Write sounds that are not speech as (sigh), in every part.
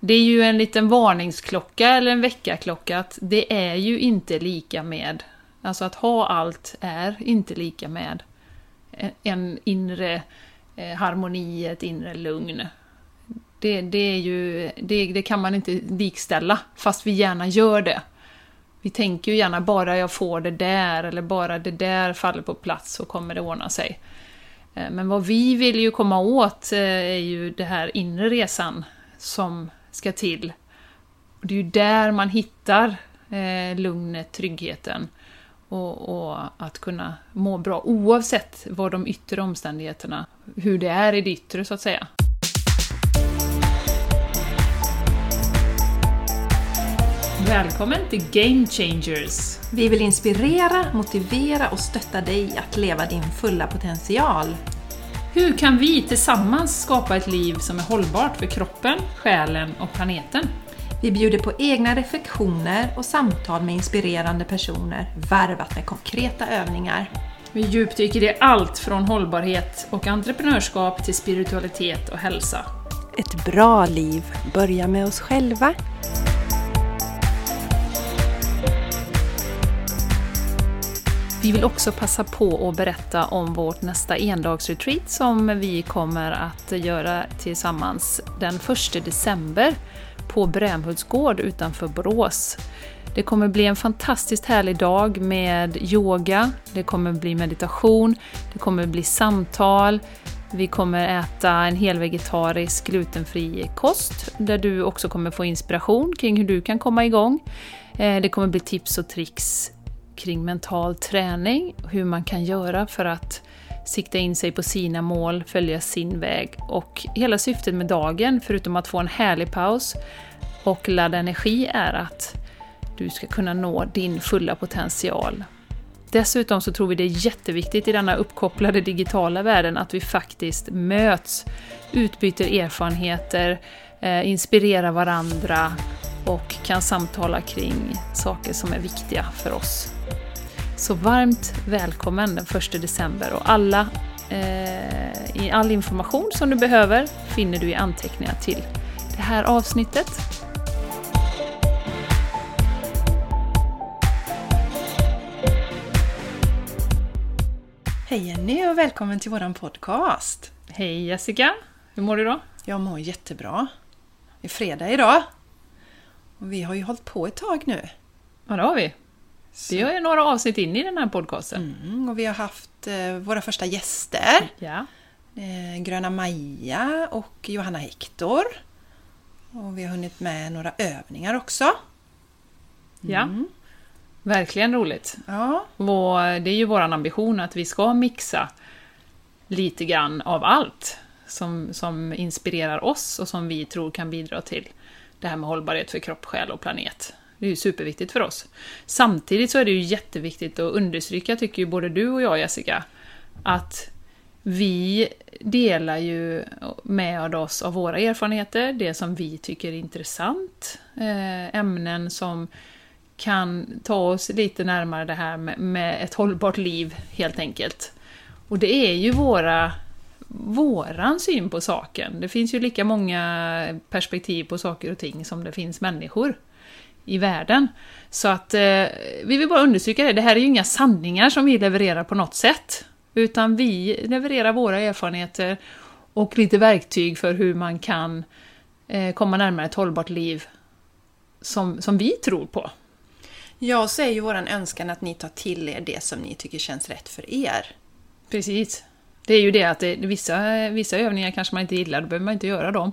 det är ju en liten varningsklocka eller en väckarklocka att det är ju inte lika med, alltså att ha allt är inte lika med en inre eh, harmoni, ett inre lugn. Det, det, är ju, det, det kan man inte likställa, fast vi gärna gör det. Vi tänker ju gärna bara jag får det där, eller bara det där faller på plats så kommer det ordna sig. Eh, men vad vi vill ju komma åt eh, är ju den här inre resan som ska till. Det är ju där man hittar eh, lugnet, tryggheten och, och, att kunna må bra oavsett vad de yttre omständigheterna, hur det är i det yttre så att säga. Välkommen till Game Changers! Vi vill inspirera, motivera och stötta dig att leva din fulla potential. Hur kan vi tillsammans skapa ett liv som är hållbart för kroppen, själen och planeten? Vi bjuder på egna reflektioner och samtal med inspirerande personer, varvat med konkreta övningar. Vi djupdyker i allt från hållbarhet och entreprenörskap till spiritualitet och hälsa. Ett bra liv börjar med oss själva. Vi vill också passa på att berätta om vårt nästa endagsretreat som vi kommer att göra tillsammans den 1 december på Brämhults gård utanför Borås. Det kommer bli en fantastiskt härlig dag med yoga, det kommer bli meditation, det kommer bli samtal, vi kommer äta en helvegetarisk glutenfri kost där du också kommer få inspiration kring hur du kan komma igång. Eh, det kommer bli tips och tricks kring mental träning, hur man kan göra för att sikta in sig på sina mål, följa sin väg. Och hela syftet med dagen, förutom att få en härlig paus och ladda energi, är att du ska kunna nå din fulla potential. Dessutom så tror vi det är jätteviktigt i denna uppkopplade digitala världen att vi faktiskt möts, utbyter erfarenheter, eh, inspirerar varandra och kan samtala kring saker som är viktiga för oss. Så varmt välkommen den 1 december och alla, eh, all information som du behöver finner du i anteckningar till det här avsnittet. Hej Jenny och välkommen till våran podcast! Hej Jessica! Hur mår du idag? Jag mår jättebra. Det är fredag idag. Och vi har ju hållit på ett tag nu. Ja, det har vi. Vi har ju några avsnitt in i den här podcasten. Mm, och vi har haft eh, våra första gäster. Ja. Eh, Gröna Maja och Johanna Hector. Och vi har hunnit med några övningar också. Mm. Ja. Verkligen roligt. Ja. Och det är ju vår ambition att vi ska mixa lite grann av allt som, som inspirerar oss och som vi tror kan bidra till det här med hållbarhet för kropp, själ och planet. Det är ju superviktigt för oss. Samtidigt så är det ju jätteviktigt att understryka, tycker ju både du och jag Jessica, att vi delar ju med oss av våra erfarenheter, det som vi tycker är intressant, eh, ämnen som kan ta oss lite närmare det här med, med ett hållbart liv, helt enkelt. Och det är ju våra våran syn på saken. Det finns ju lika många perspektiv på saker och ting som det finns människor i världen. Så att eh, vi vill bara understryka det, det här är ju inga sanningar som vi levererar på något sätt. Utan vi levererar våra erfarenheter och lite verktyg för hur man kan eh, komma närmare ett hållbart liv som, som vi tror på. Ja, så är ju våran önskan att ni tar till er det som ni tycker känns rätt för er. Precis. Det är ju det att det, vissa, vissa övningar kanske man inte gillar, då behöver man inte göra dem.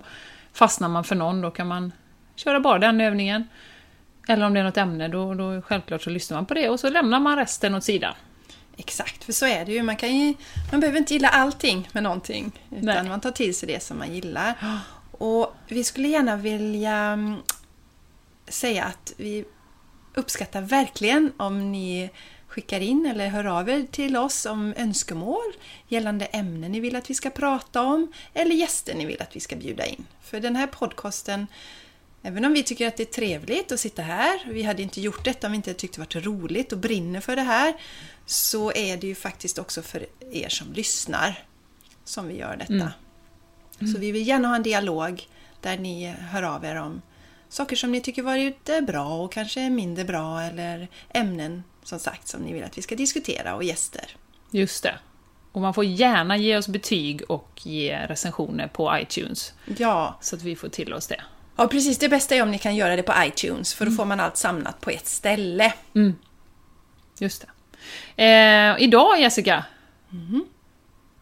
Fastnar man för någon, då kan man köra bara den övningen. Eller om det är något ämne, då, då självklart så lyssnar man på det och så lämnar man resten åt sidan. Exakt, för så är det ju. Man, kan ju, man behöver inte gilla allting med någonting. Utan Nej. man tar till sig det som man gillar. Och vi skulle gärna vilja mm, säga att vi uppskattar verkligen om ni skickar in eller hör av er till oss om önskemål gällande ämnen ni vill att vi ska prata om eller gäster ni vill att vi ska bjuda in. För den här podcasten, även om vi tycker att det är trevligt att sitta här, vi hade inte gjort detta om vi inte tyckte det var roligt och brinner för det här, så är det ju faktiskt också för er som lyssnar som vi gör detta. Mm. Så vi vill gärna ha en dialog där ni hör av er om saker som ni tycker varit bra och kanske mindre bra eller ämnen som sagt som ni vill att vi ska diskutera och gäster. Just det. Och man får gärna ge oss betyg och ge recensioner på iTunes. Ja. Så att vi får till oss det. Ja, precis. Det bästa är om ni kan göra det på iTunes, för då får man allt samlat på ett ställe. Mm. Just det. Eh, idag, Jessica, Mm.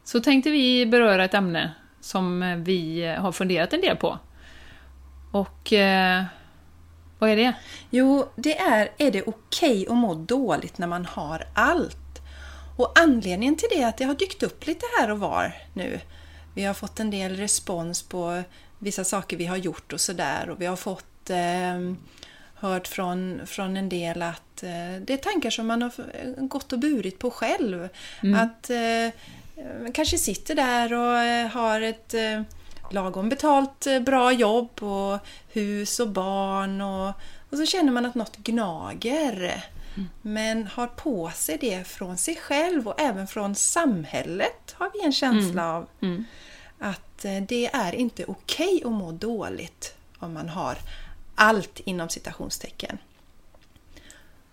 så tänkte vi beröra ett ämne som vi har funderat en del på. Och eh, vad är det? Jo, det är, är det okej att må dåligt när man har allt? Och anledningen till det är att det har dykt upp lite här och var nu. Vi har fått en del respons på vissa saker vi har gjort och sådär och vi har fått eh, hört från, från en del att eh, det är tankar som man har gått och burit på själv. Att eh, kanske sitter där och eh, har ett eh, lagom betalt eh, bra jobb och hus och barn och, och så känner man att något gnager. Men har på sig det från sig själv och även från samhället har vi en känsla av Mm. att eh, det är inte okej att må dåligt om man har allt inom citationstecken.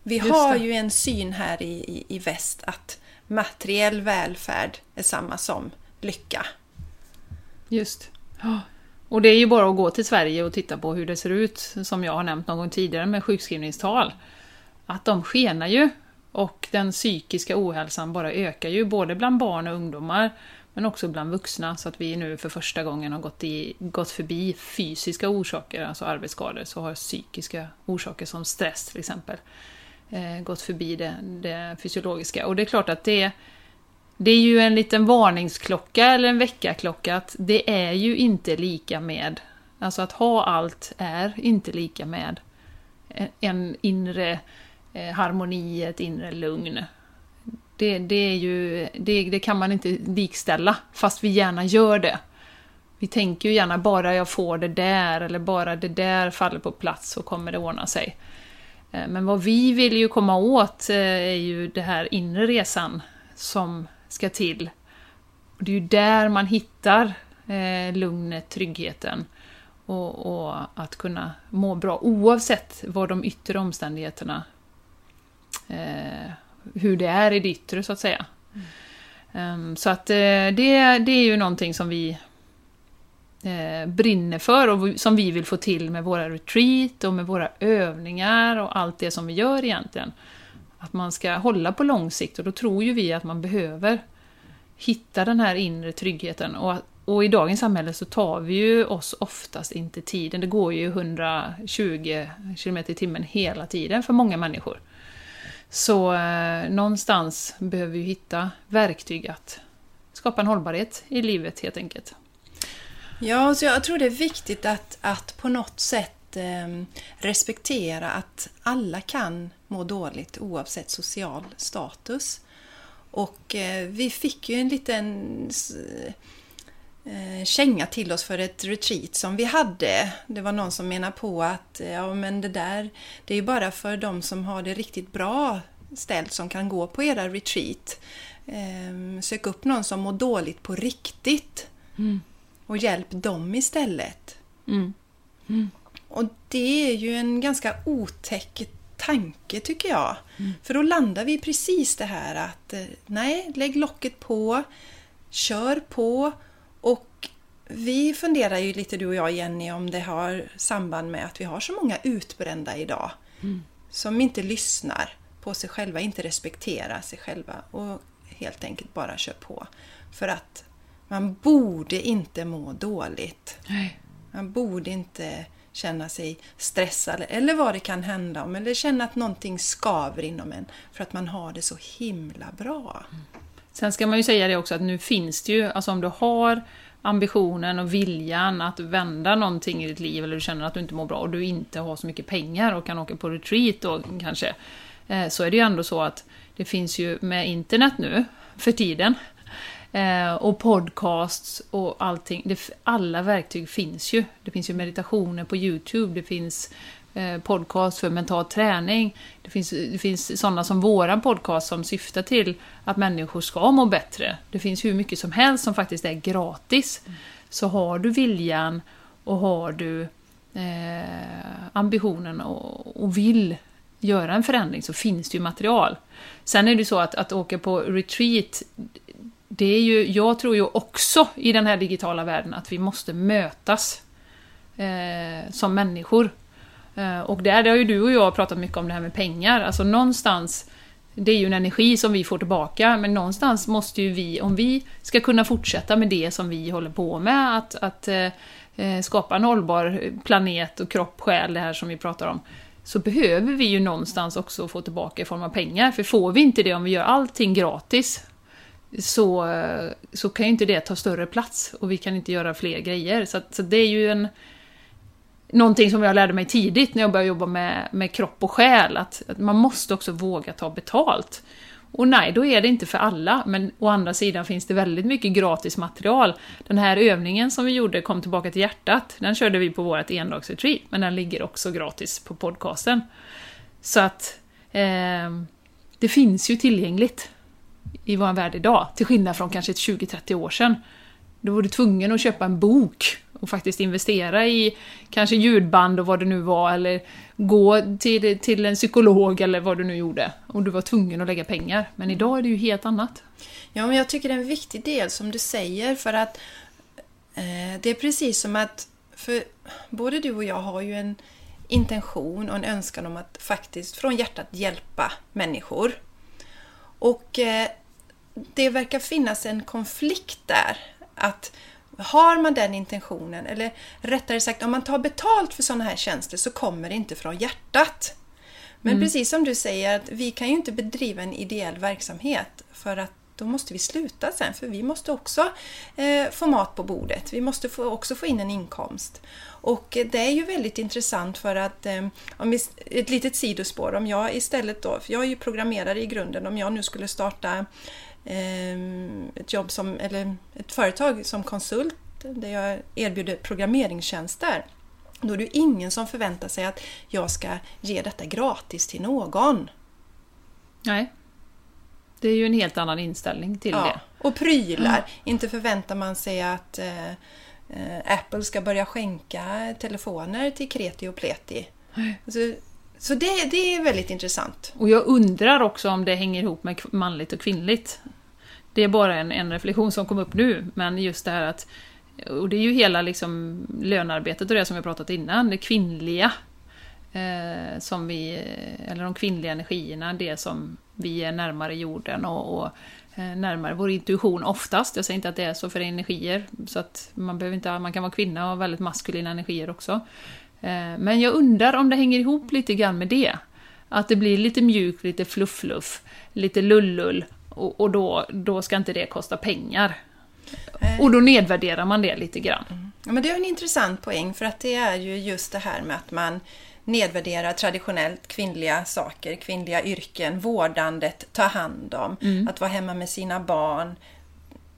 Vi Just har det. ju en syn här i, i, i väst att materiell välfärd är samma som lycka. Just. Och det är ju bara att gå till Sverige och titta på hur det ser ut, som jag har nämnt någon gång tidigare med sjukskrivningstal. Att de skenar ju. Och den psykiska ohälsan bara ökar ju, både bland barn och ungdomar, men också bland vuxna. Så att vi nu för första gången har gått, i, gått förbi fysiska orsaker, alltså arbetsskador, så har psykiska orsaker som stress till exempel eh, gått förbi det, det fysiologiska. Och det är klart att det det är ju en liten varningsklocka eller en väckarklocka att det är ju inte lika med, alltså att ha allt är inte lika med en- inre Eh, harmoni, ett inre lugn. Det, det, är ju, det, det kan man inte likställa, fast vi gärna gör det. Vi tänker ju gärna bara jag får det där, eller bara det där faller på plats så kommer det ordna sig. Eh, men vad vi vill ju komma åt eh, är ju den här inre resan som ska till. Det är ju där man hittar lugnet, tryggheten och, och att kunna må bra oavsett vad de yttre omständigheterna eh, hur det är i det yttre så att säga. Ehm, så att eh, det, det är ju någonting som vi eh, brinner för och som vi vill få till med våra retreat och med våra övningar och allt det som vi gör egentligen. Att man ska hålla på lång sikt och då tror ju vi att man behöver hitta den här inre tryggheten. Och, och i dagens samhälle så tar vi ju oss oftast inte tiden. Det går ju 120 km i timmen hela tiden för många människor. Så eh, någonstans behöver vi hitta verktyg att skapa en hållbarhet i livet helt enkelt. Ja, så jag tror det är viktigt att, att på något sätt eh, respektera att alla kan må dåligt oavsett social status. Och eh, vi fick ju en liten känga till oss för ett retreat som vi hade. Det var någon som menade på att eh, ja, men det där det är ju bara för de som har det riktigt bra ställt som kan gå på era retreat. Eh, sök upp någon som mår dåligt på riktigt och hjälp dem istället. Mm. Och det är ju en ganska otäck tanke tycker jag. För då landar vi precis det här att eh, nej, lägg locket på, kör på och vi funderar ju lite du och jag Jenny om det har samband med att vi har så många utbrända idag som inte lyssnar på sig själva, inte respekterar sig själva och helt enkelt bara kör på. För att man borde inte må dåligt. Nej. Man borde inte känna sig stressad eller vad det kan hända om eller känna att någonting skaver inom en för att man har det så himla bra. Sen ska man ju säga det också att nu finns det ju, alltså om du har ambitionen och viljan att vända någonting i ditt liv eller du känner att du inte mår bra och du inte har så mycket pengar och kan åka på retreat då kanske. Eh, så är det ju ändå så att det finns ju med internet nu för tiden eh, och podcasts och allting. Alla verktyg finns ju. Det finns ju meditationer på Youtube, det finns Eh, podcast för mental träning. Det finns, det finns sådana som våran podcast som syftar till att människor ska må bättre. Det finns hur mycket som helst som faktiskt är gratis. Så har du viljan och har du eh, ambitionen och, och vill göra en förändring så finns det ju material. Sen är det så att, att åka på retreat, det är ju, jag tror ju också i den här digitala världen att vi måste mötas eh, som människor. Eh, och där har ju du och jag pratat mycket om det här med pengar, alltså någonstans det är ju en energi som vi får tillbaka, men någonstans måste ju vi, om vi ska kunna fortsätta med det som vi håller på med, att, att eh, eh skapa en hållbar planet och kropp, själ, det här som vi pratar om, så behöver vi ju någonstans också få tillbaka i form av pengar. För får vi inte det om vi gör allting gratis, så, eh, så kan ju inte det ta större plats och vi kan inte göra fler grejer. Så, så det är ju en... Någonting som jag lärde mig tidigt när jag började jobba med, med kropp och själ, att, att man måste också våga ta betalt. Och nej, då är det inte för alla, men å andra sidan finns det väldigt mycket gratis material. Den här övningen som vi gjorde, Kom tillbaka till hjärtat, den körde vi på vårt endagsretreat, men den ligger också gratis på podcasten. Så att eh, det finns ju tillgängligt i vår värld idag, till skillnad från kanske 20-30 år sedan. Då var du tvungen att köpa en bok och faktiskt investera i kanske ljudband och vad det nu var, eller gå till, till en psykolog eller vad du nu gjorde. Och du var tvungen att lägga pengar. Men idag är det ju helt annat. Ja, men jag tycker det är en viktig del som du säger, för att eh, det är precis som att för både du och jag har ju en intention och en önskan om att faktiskt från hjärtat hjälpa människor. Och eh, det verkar finnas en konflikt där. Att har man den intentionen, eller rättare sagt om man tar betalt för sådana här tjänster så kommer det inte från hjärtat. Men mm. precis som du säger, att vi kan ju inte bedriva en ideell verksamhet för att då måste vi sluta sen för vi måste också eh, få mat på bordet. Vi måste få, också få in en inkomst. Och det är ju väldigt intressant för att, eh, om ett litet sidospår, om jag istället då, för jag är ju programmerare i grunden, om jag nu skulle starta ett jobb som, eller ett företag som konsult där jag erbjuder programmeringstjänster. Då är det ingen som förväntar sig att jag ska ge detta gratis till någon. Nej. Det är ju en helt annan inställning till ja. det. Och prylar. Mm. Inte förväntar man sig att eh, eh, Apple ska börja skänka telefoner till kreti och pleti. Alltså, så det, det är väldigt intressant. Och jag undrar också om det hänger ihop med manligt och kvinnligt. Det är bara en, en reflektion som kom upp nu, men just det här att och det är ju hela liksom lönearbetet och det som vi pratat innan, det kvinnliga. Eh, som vi, eller de kvinnliga energierna, det som vi är närmare jorden och, och eh, närmare vår intuition oftast. Jag säger inte att det är så för energier, så att man, behöver inte, man kan vara kvinna och ha väldigt maskulina energier också. Eh, men jag undrar om det hänger ihop lite grann med det. Att det blir lite mjukt, lite fluff-fluff, lite lullull och, och då, då ska inte det kosta pengar. Eh. Och då nedvärderar man det lite grann. Mm. Ja, men det är en intressant poäng för att det är ju just det här med att man nedvärderar traditionellt kvinnliga saker, kvinnliga yrken, vårdandet, ta hand om, mm. att vara hemma med sina barn,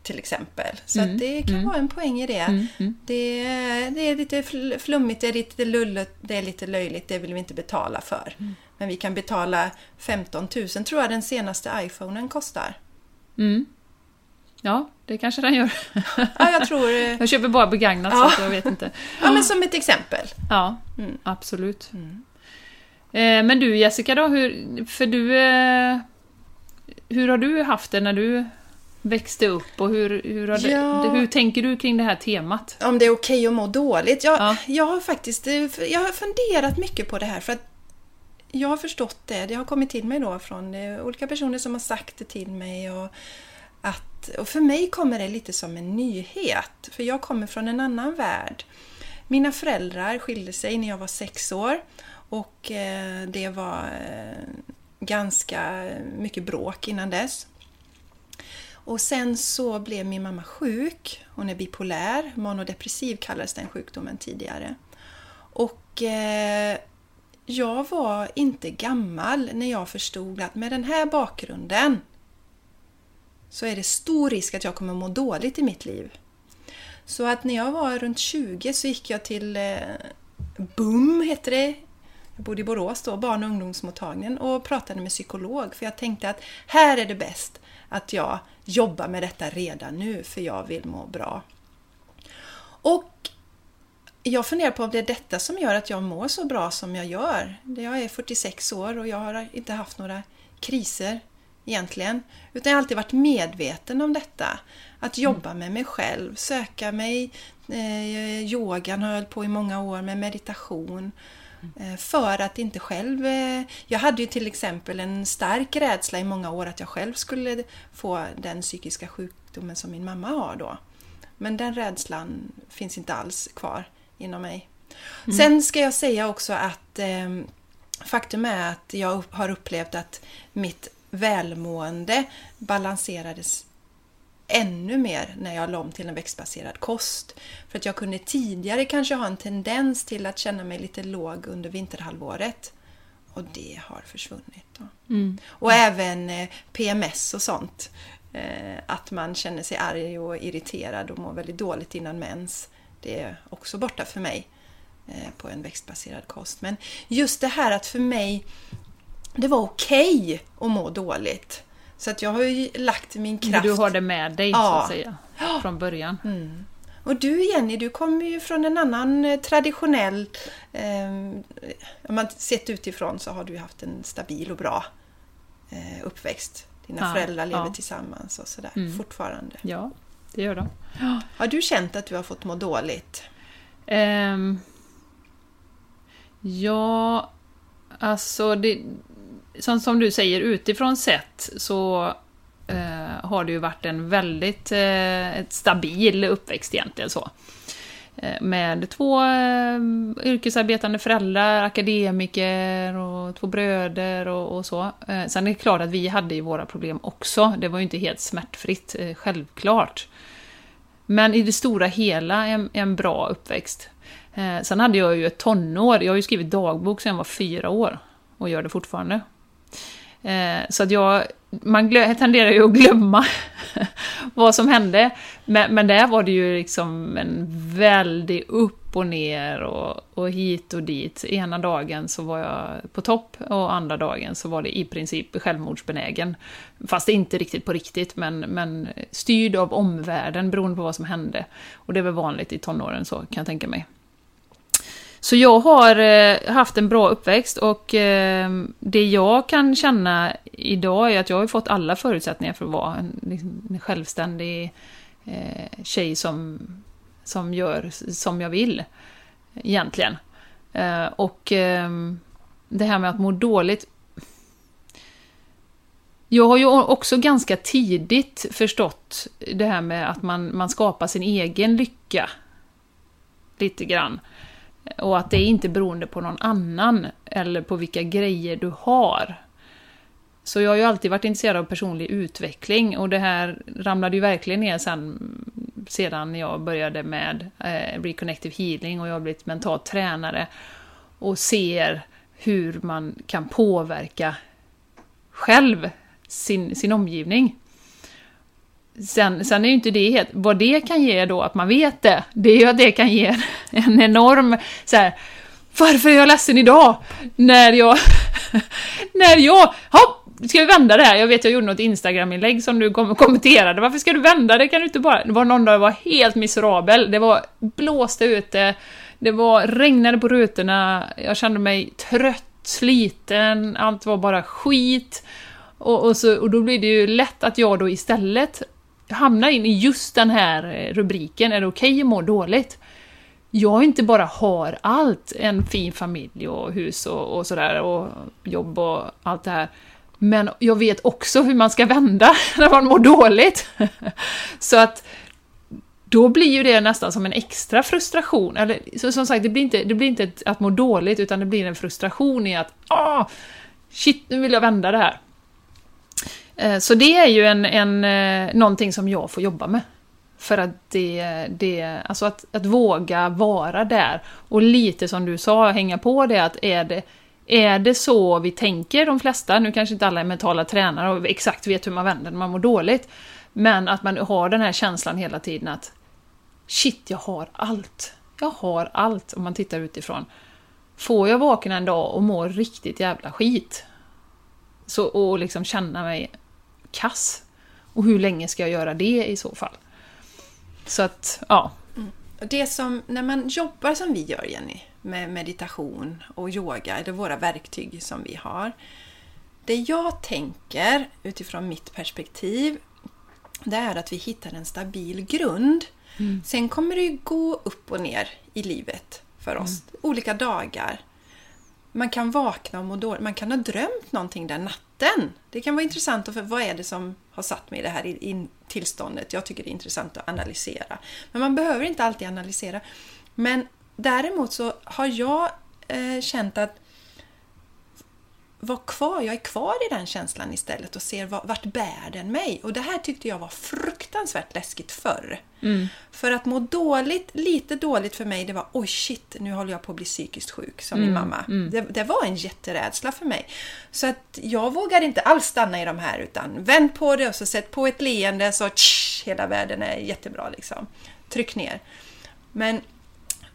till exempel. Så mm. det kan mm. vara en poäng i det. Mm. mm. Det, det, är lite flummigt, det är lite lulligt, det är lite löjligt, det vill vi inte betala för. Mm. Men vi kan betala 15 000 tror jag den senaste iPhonen kostar. Mm. Ja, det kanske den gör. (laughs) Ja, jag tror... jag köper bara begagnat ja. så jag vet inte. Ja, men som ett exempel. Ja, absolut. Eh, men du Jessica då, hur, för du... Eh, hur har du haft det när du växte upp och hur, hur, har ja. det, hur tänker du kring det här temat? Om det är okej okay att må dåligt? Jag, ja. jag har faktiskt jag har funderat mycket på det här för att jag har förstått det. Det har kommit till mig då från olika personer som har sagt det till mig. Och, att, och för mig kommer det lite som en nyhet, för jag kommer från en annan värld. Mina föräldrar skilde sig när jag var sex år och eh, det var eh, ganska mycket bråk innan dess. Och sen så blev min mamma sjuk. Hon är bipolär, manodepressiv kallades den sjukdomen tidigare. Och eh, jag var inte gammal när jag förstod att med den här bakgrunden så är det stor risk att jag kommer må dåligt i mitt liv. Så att när jag var runt 20 så gick jag till eh, BUM, heter det. Jag bodde i Borås då, barn och ungdomsmottagningen och pratade med psykolog för jag tänkte att här är det bäst att jag jobbar med detta redan nu för jag vill må bra. Och jag funderar på om det är detta som gör att jag mår så bra som jag gör. Jag är 46 år och jag har inte haft några kriser egentligen. Utan jag har alltid varit medveten om detta. Att jobba mm. med mig själv, söka mig. Eh, yogan har jag hållit på i många år med meditation. Eh, för att inte själv... Eh, jag hade ju till exempel en stark rädsla i många år att jag själv skulle få den psykiska sjukdomen som min mamma har då. Men den rädslan finns inte alls kvar inom mig. Mm. Sen ska jag säga också att eh, faktum är att jag har upplevt att mitt välmående balanserades ännu mer när jag la om till en växtbaserad kost. För att jag kunde tidigare kanske ha en tendens till att känna mig lite låg under vinterhalvåret. Och det har försvunnit. Mm. Och mm. även eh, PMS och sånt. Eh, att man känner sig arg och irriterad och mår väldigt dåligt innan mens. Det är också borta för mig eh, på en växtbaserad kost. Men just det här att för mig det var okej okay att må dåligt. Så att jag har ju lagt min kraft... Du har det med dig ja. så att säga, från början. Mm. Och du Jenny, du kommer ju från en annan eh, traditionell... Eh, om man sett utifrån så har du haft en stabil och bra eh, uppväxt. Dina ja, föräldrar lever ja. tillsammans och sådär mm. fortfarande. Ja, det gör de. Har du känt att du har fått må dåligt? Um, ja, alltså det, som, som du säger, utifrån sett så eh, har det ju varit en väldigt eh, stabil uppväxt egentligen. så. Eh, med två eh, yrkesarbetande föräldrar, akademiker och två bröder och, och så. Eh, sen är det klart att vi hade ju våra problem också. Det var ju inte helt smärtfritt, eh, självklart. Men i det stora hela en, en bra uppväxt. Eh, sen hade jag ju ett tonår, jag har ju skrivit dagbok sedan jag var fyra år och gör det fortfarande. Eh, så att jag, man tenderar ju att glömma (laughs) vad som hände. Men, men där var det ju liksom en väldig upp och ner och, och hit och dit. Ena dagen så var jag på topp och andra dagen så var det i princip självmordsbenägen. Fast inte riktigt på riktigt, men, men styrd av omvärlden beroende på vad som hände. Och det är väl vanligt i tonåren så, kan jag tänka mig. Så jag har eh, haft en bra uppväxt och eh, det jag kan känna idag är att jag har fått alla förutsättningar för att vara en, liksom, en självständig eh, tjej som, som gör som jag vill, egentligen. Eh, och eh, det här med att må dåligt, jag har ju också ganska tidigt förstått det här med att man, man skapar sin egen lycka. Lite grann. Och att det är inte beroende på någon annan eller på vilka grejer du har. Så jag har ju alltid varit intresserad av personlig utveckling och det här ramlade ju verkligen ner sen sedan jag började med eh, Reconnective Healing och jag har blivit mental tränare och ser hur man kan påverka själv sin, sin omgivning. Sen, sen är ju inte det helt... Vad det kan ge då, att man vet det, det är ju att det kan ge en enorm så här, Varför är jag ledsen idag? När jag... (laughs) när jag... Hopp, ska vi vända det här? Jag vet jag gjorde något Instagram-inlägg som du kom kommenterade. Varför ska du vända det? Kan du inte bara... Det var någon dag jag var helt miserabel. Det var blåste ute, det var regnade på rutorna, jag kände mig trött, sliten, allt var bara skit. Och, och, så, och då blir det ju lätt att jag då istället hamnar in i just den här eh, rubriken, är det okej okay att må dåligt? Jag inte bara har allt, en fin familj och hus och, och sådär, och jobb och allt det här. Men jag vet också hur man ska vända (laughs) när man mår dåligt. (laughs) Så att då blir ju det nästan som en extra frustration. Eller så, som sagt, det blir inte, det blir inte att må dåligt, utan det blir en frustration i att ah, shit, nu vill jag vända det här. Eh, så det är ju en, en, eh, någonting som jag får jobba med. För att det, det alltså att, att våga vara där. Och lite som du sa, hänga på det att är det, är det så vi tänker de flesta, nu kanske inte alla är mentala tränare och exakt vet hur man vänder när man mår dåligt, men att man har den här känslan hela tiden att shit, jag har allt. Jag har allt om man tittar utifrån. Får jag vakna en dag och må riktigt jävla skit, så, och liksom känna mig kass. Och hur länge ska jag göra det i så fall? Så att, ja. Mm. Det som, när man jobbar som vi gör Jenny, med meditation och yoga, eller våra verktyg som vi har. Det jag tänker utifrån mitt perspektiv, det är att vi hittar en stabil grund. Mm. Sen kommer det ju gå upp och ner i livet för oss. Mm. Olika dagar. Man kan vakna och må dåligt. Man kan ha drömt någonting den natten. Det kan vara intressant att för vad är det som har satt mig i det här tillståndet? Jag tycker det är intressant att analysera. Men man behöver inte alltid analysera. Men däremot så har jag eh, känt att vara kvar, jag är kvar i den känslan istället och ser vart bär den mig? Och det här tyckte jag var fruktansvärt läskigt förr. Mm. För att må dåligt, lite dåligt för mig, det var oj shit, nu håller jag på att bli psykiskt sjuk som mm. min mamma. Mm. Det, det, var en jätterädsla för mig. Så att jag vågade inte alls stanna i de här utan vänd på det och så sätt på ett leende så tsch, hela världen är jättebra liksom. Tryck ner. Men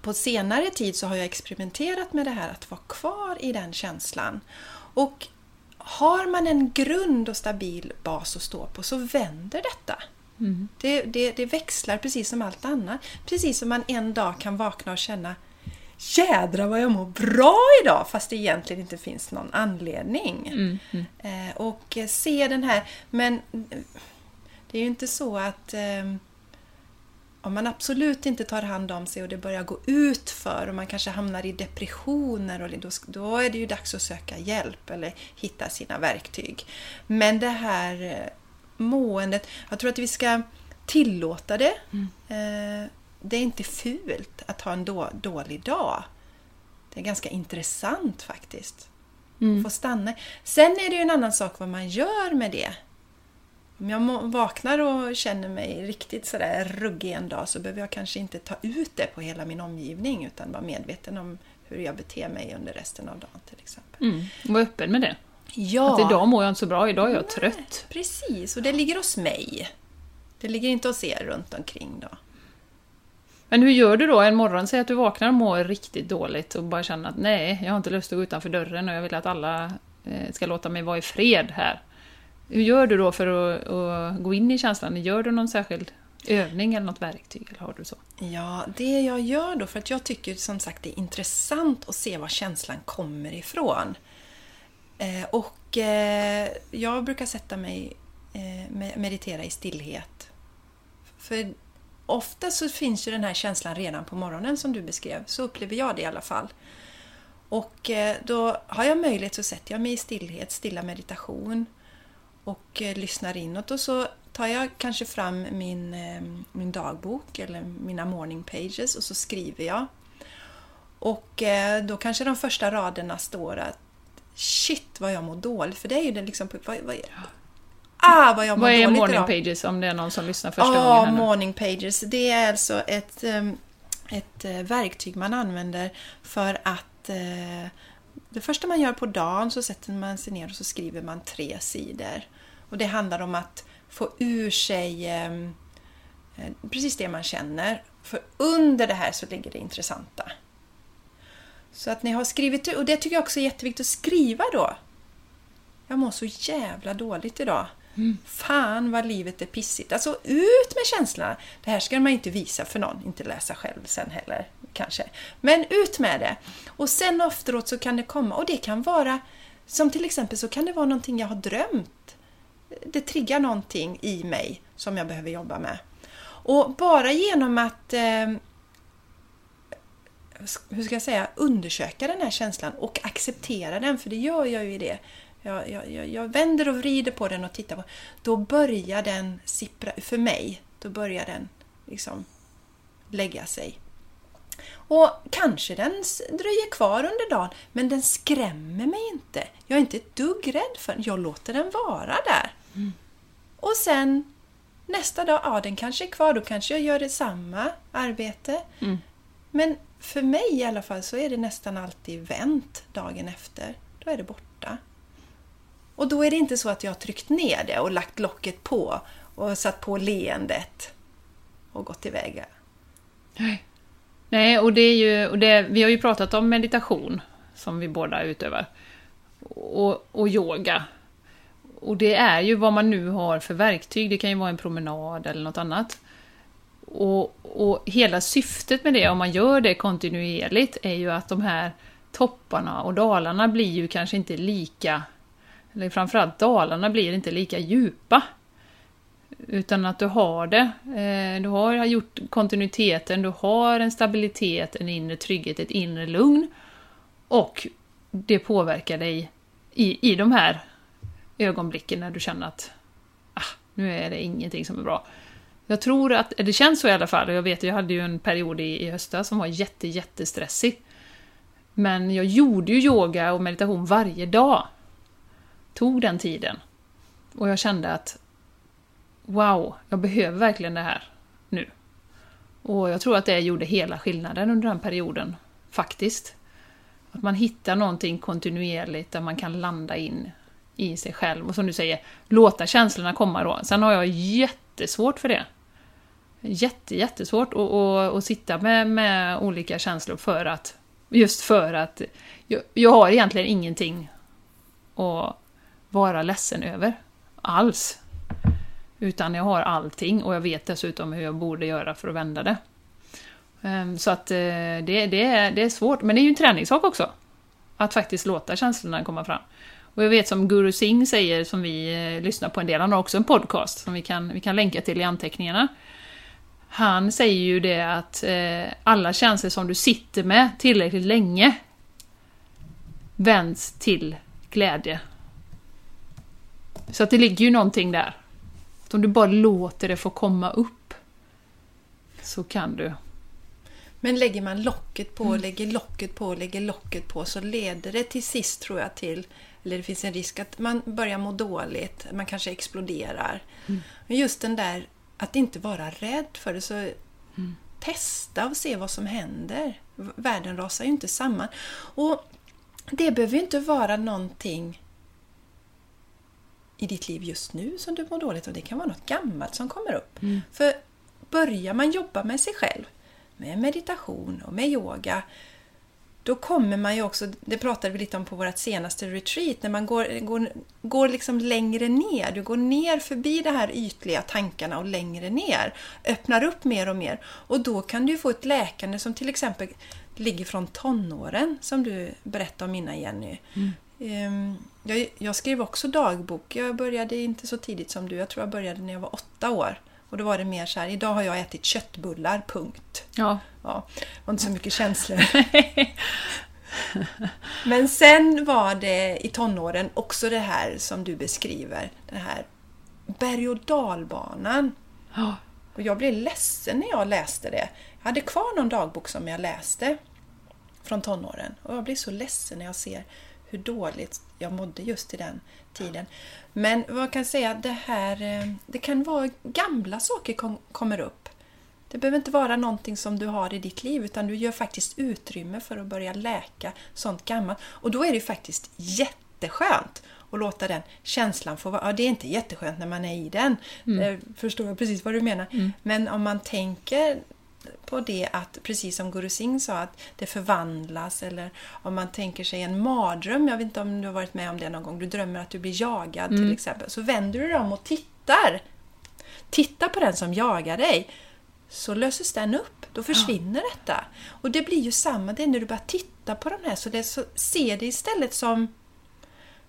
på senare tid så har jag experimenterat med det här att vara kvar i den känslan. Och har man en grund och stabil bas att stå på så vänder detta. Mm. Det, det, det, växlar precis som allt annat. Precis som man en dag kan vakna och känna Jädra vad jag mår bra idag! Fast det egentligen inte finns någon anledning. Mm. Mm. Eh, och se den här, men det är ju inte så att eh, om man absolut inte tar hand om sig och det börjar gå ut för och man kanske hamnar i depressioner och då, då är det ju dags att söka hjälp eller hitta sina verktyg. Men det här eh, måendet, jag tror att vi ska tillåta det. Mm. Eh, det är inte fult att ha en då, dålig dag. Det är ganska intressant faktiskt. Mm. Få stanna. Sen är det ju en annan sak vad man gör med det. Om jag vaknar och känner mig riktigt sådär ruggig en dag så behöver jag kanske inte ta ut det på hela min omgivning utan vara medveten om hur jag beter mig under resten av dagen till exempel. Mm, var öppen med det. Ja. Att idag mår jag inte så bra, idag är jag Nej, trött. Precis, och det ligger hos mig. Det ligger inte hos er runt omkring då. Men hur gör du då en morgon? Säg att du vaknar och mår riktigt dåligt och bara känner att nej, jag har inte lust att gå utanför dörren och jag vill att alla eh, ska låta mig vara i fred här. Hur gör du då för att, att, gå in i känslan? Gör du någon särskild övning eller något verktyg? Eller har du så? Ja, det jag gör då, för att jag tycker som sagt det är intressant att se var känslan kommer ifrån. Eh, och eh, jag brukar sätta mig, eh, meditera i stillhet. För ofta så finns ju den här känslan redan på morgonen som du beskrev, så upplever jag det i alla fall. Och eh, då har jag möjlighet så sätter jag mig i stillhet, stilla meditation och eh, lyssnar inåt och så tar jag kanske fram min, eh, min dagbok eller mina morning pages och så skriver jag. Och eh, då kanske de första raderna står att Shit vad jag mår dåligt, för det är ju det liksom... Vad, vad, ah, vad jag mår vad är dåligt morning idag. pages om det är någon som lyssnar första ah, gången? Ja, morning pages. Det är alltså ett, ett verktyg man använder för att det första man gör på dagen så sätter man sig ner och så skriver man tre sidor. Och det handlar om att få ur sig ehm, eh, precis det man känner. För under det här så ligger det intressanta. Så att ni har skrivit och det tycker jag också är jätteviktigt att skriva då. Jag mår så jävla dåligt idag. Mm. Fan vad livet är pissigt. Alltså ut med känslorna! Det här ska man inte visa för någon, inte läsa själv sen heller kanske. Men ut med det! Och sen efteråt så kan det komma, och det kan vara som till exempel så kan det vara någonting jag har drömt det triggar någonting i mig som jag behöver jobba med. Och bara genom att eh, hur ska jag säga, undersöka den här känslan och acceptera den, för det gör jag ju i det. Jag, jag, jag vänder och vrider på den och tittar på Då börjar den sippra, för mig, då börjar den liksom lägga sig. Och kanske den dröjer kvar under dagen, men den skrämmer mig inte. Jag är inte ett dugg rädd för den. Jag låter den vara där. Mm. Och sen nästa dag, ja den kanske är kvar, då kanske jag gör det samma arbete. Mm. Men för mig i alla fall så är det nästan alltid vänt dagen efter. Då är det borta. Och då är det inte så att jag har tryckt ner det och lagt locket på och satt på leendet och gått iväg. Nej. Nej, och det är ju, och det, vi har ju pratat om meditation som vi båda utövar. Och, och yoga. Och det är ju vad man nu har för verktyg. Det kan ju vara en promenad eller något annat. Och, och hela syftet med det, om man gör det kontinuerligt, är ju att de här topparna och dalarna blir ju kanske inte lika... Eller framförallt dalarna blir inte lika djupa. Utan att du har det. Eh, du har gjort kontinuiteten, du har en stabilitet, en inre trygghet, ett inre lugn. Och det påverkar dig i, i de här ögonblicken när du känner att ah, nu är det ingenting som är bra. Jag tror att, det känns så i alla fall, jag vet jag hade ju en period i, i höstas som var jätte, jättestressig. Men jag gjorde ju yoga och meditation varje dag. Tog den tiden. Och jag kände att wow, jag behöver verkligen det här nu. Och jag tror att det gjorde hela skillnaden under den perioden, faktiskt. Att man hittar någonting kontinuerligt där man kan landa in i sig själv och som du säger, låta känslorna komma då. Sen har jag jättesvårt för det. Jätte, jättesvårt att, att, att sitta med, med olika känslor för att Just för att jag, jag har egentligen ingenting att vara ledsen över. Alls. Utan jag har allting och jag vet dessutom hur jag borde göra för att vända det. Ehm, så att eh, det, det, det är svårt, men det är ju en träningssak också. Att faktiskt låta känslorna komma fram. Och jag vet som Guru Singh säger, som vi eh, lyssnar på en del, han har också en podcast som vi kan, vi kan länka till i anteckningarna. Han säger ju det att eh, alla känslor som du sitter med tillräckligt länge vänds till glädje. Så att det ligger ju någonting där. Att om du bara låter det få komma upp så kan du. Men lägger man locket på, mm. lägger locket på, lägger locket på så leder det till sist tror jag till, eller det finns en risk att man börjar må dåligt, man kanske exploderar. Mm. Men just den där att inte vara rädd för det. Så mm. Testa och se vad som händer. Världen rasar ju inte samman. Och Det behöver ju inte vara någonting i ditt liv just nu som du mår dåligt av. Det kan vara något gammalt som kommer upp. Mm. För börjar man jobba med sig själv, med meditation och med yoga, då kommer man ju också, det pratade vi lite om på vårt senaste retreat, när man går, går, går liksom längre ner. Du går ner förbi de här ytliga tankarna och längre ner. Öppnar upp mer och mer. Och då kan du få ett läkande som till exempel ligger från tonåren, som du berättade om innan Jenny. Mm. Ehm, jag, jag skrev också dagbok. Jag började inte så tidigt som du. Jag tror jag började när jag var åtta år. Och då var det mer så här, idag har jag ätit köttbullar, punkt. Ja. ja och inte så mycket känslor. (laughs) Men sen var det i tonåren också det här som du beskriver, den här berg och dalbanan. Ja. Och jag blev ledsen när jag läste det. Jag hade kvar någon dagbok som jag läste från tonåren och jag blir så ledsen när jag ser hur dåligt jag mådde just i den tiden. Men vad kan säga, det här eh, det kan vara gamla saker kom, kommer upp. Det behöver inte vara någonting som du har i ditt liv utan du gör faktiskt utrymme för att börja läka sånt gammalt. Och då är det faktiskt jätteskönt att låta den känslan få vara. Ja, det är inte jätteskönt när man är i den. Mm. Jag förstår jag precis vad du menar. Mm. Men om man tänker på det att, precis som Guru Singh sa, att det förvandlas eller om man tänker sig en mardröm, jag vet inte om du har varit med om det någon gång, du drömmer att du blir jagad mm. till exempel, så vänder du dig om och tittar. Titta på den som jagar dig, så löses den upp, då försvinner ja. detta. Och det blir ju samma, det är när du börjar titta på de här, så, det, så se det istället som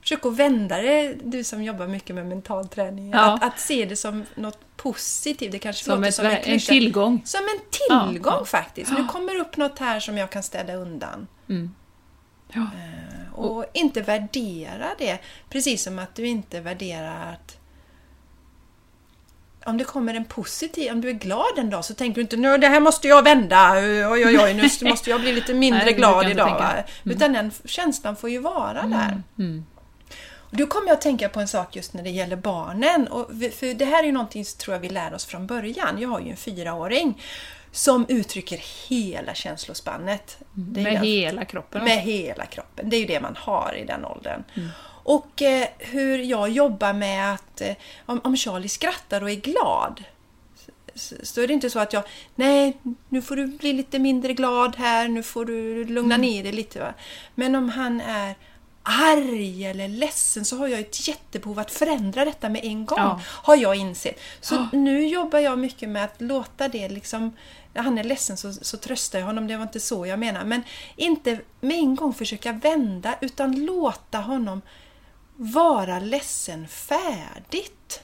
Försök att vända det, du som jobbar mycket med mental träning. Ja. Att, att, se det som något positivt. Det kanske som, ett, som en, en tillgång. Som en tillgång ja, faktiskt. Nu kommer upp något här som jag kan städa undan. Mm. Ja. Och, och inte värdera det. Precis som att du inte värderar att om det kommer en positiv, om du är glad en dag så tänker du inte nu det här måste jag vända, oj oj oj nu (laughs) måste jag bli lite mindre Nej, glad idag. Mm. Utan den känslan får ju vara mm. där. Mm. Då kommer jag att tänka på en sak just när det gäller barnen. Och för det här är ju någonting som tror jag vi lär oss från början. Jag har ju en fyraåring som uttrycker hela känslospannet. med jag, hela kroppen? Med hela kroppen. Det är ju det man har i den åldern. Mm. Och eh, hur jag jobbar med att eh, om, om Charlie skrattar och är glad så, så är det inte så att jag Nej, nu får du bli lite mindre glad här, nu får du lugna mm. ner dig lite. Va? Men om han är arg eller ledsen så har jag ett jättebehov att förändra detta med en gång. Ja. Har jag insett. Så Ja. nu jobbar jag mycket med att låta det liksom när han är ledsen så, så tröstar jag honom, det var inte så jag menar. Men inte med en gång försöka vända utan låta honom vara ledsen färdigt.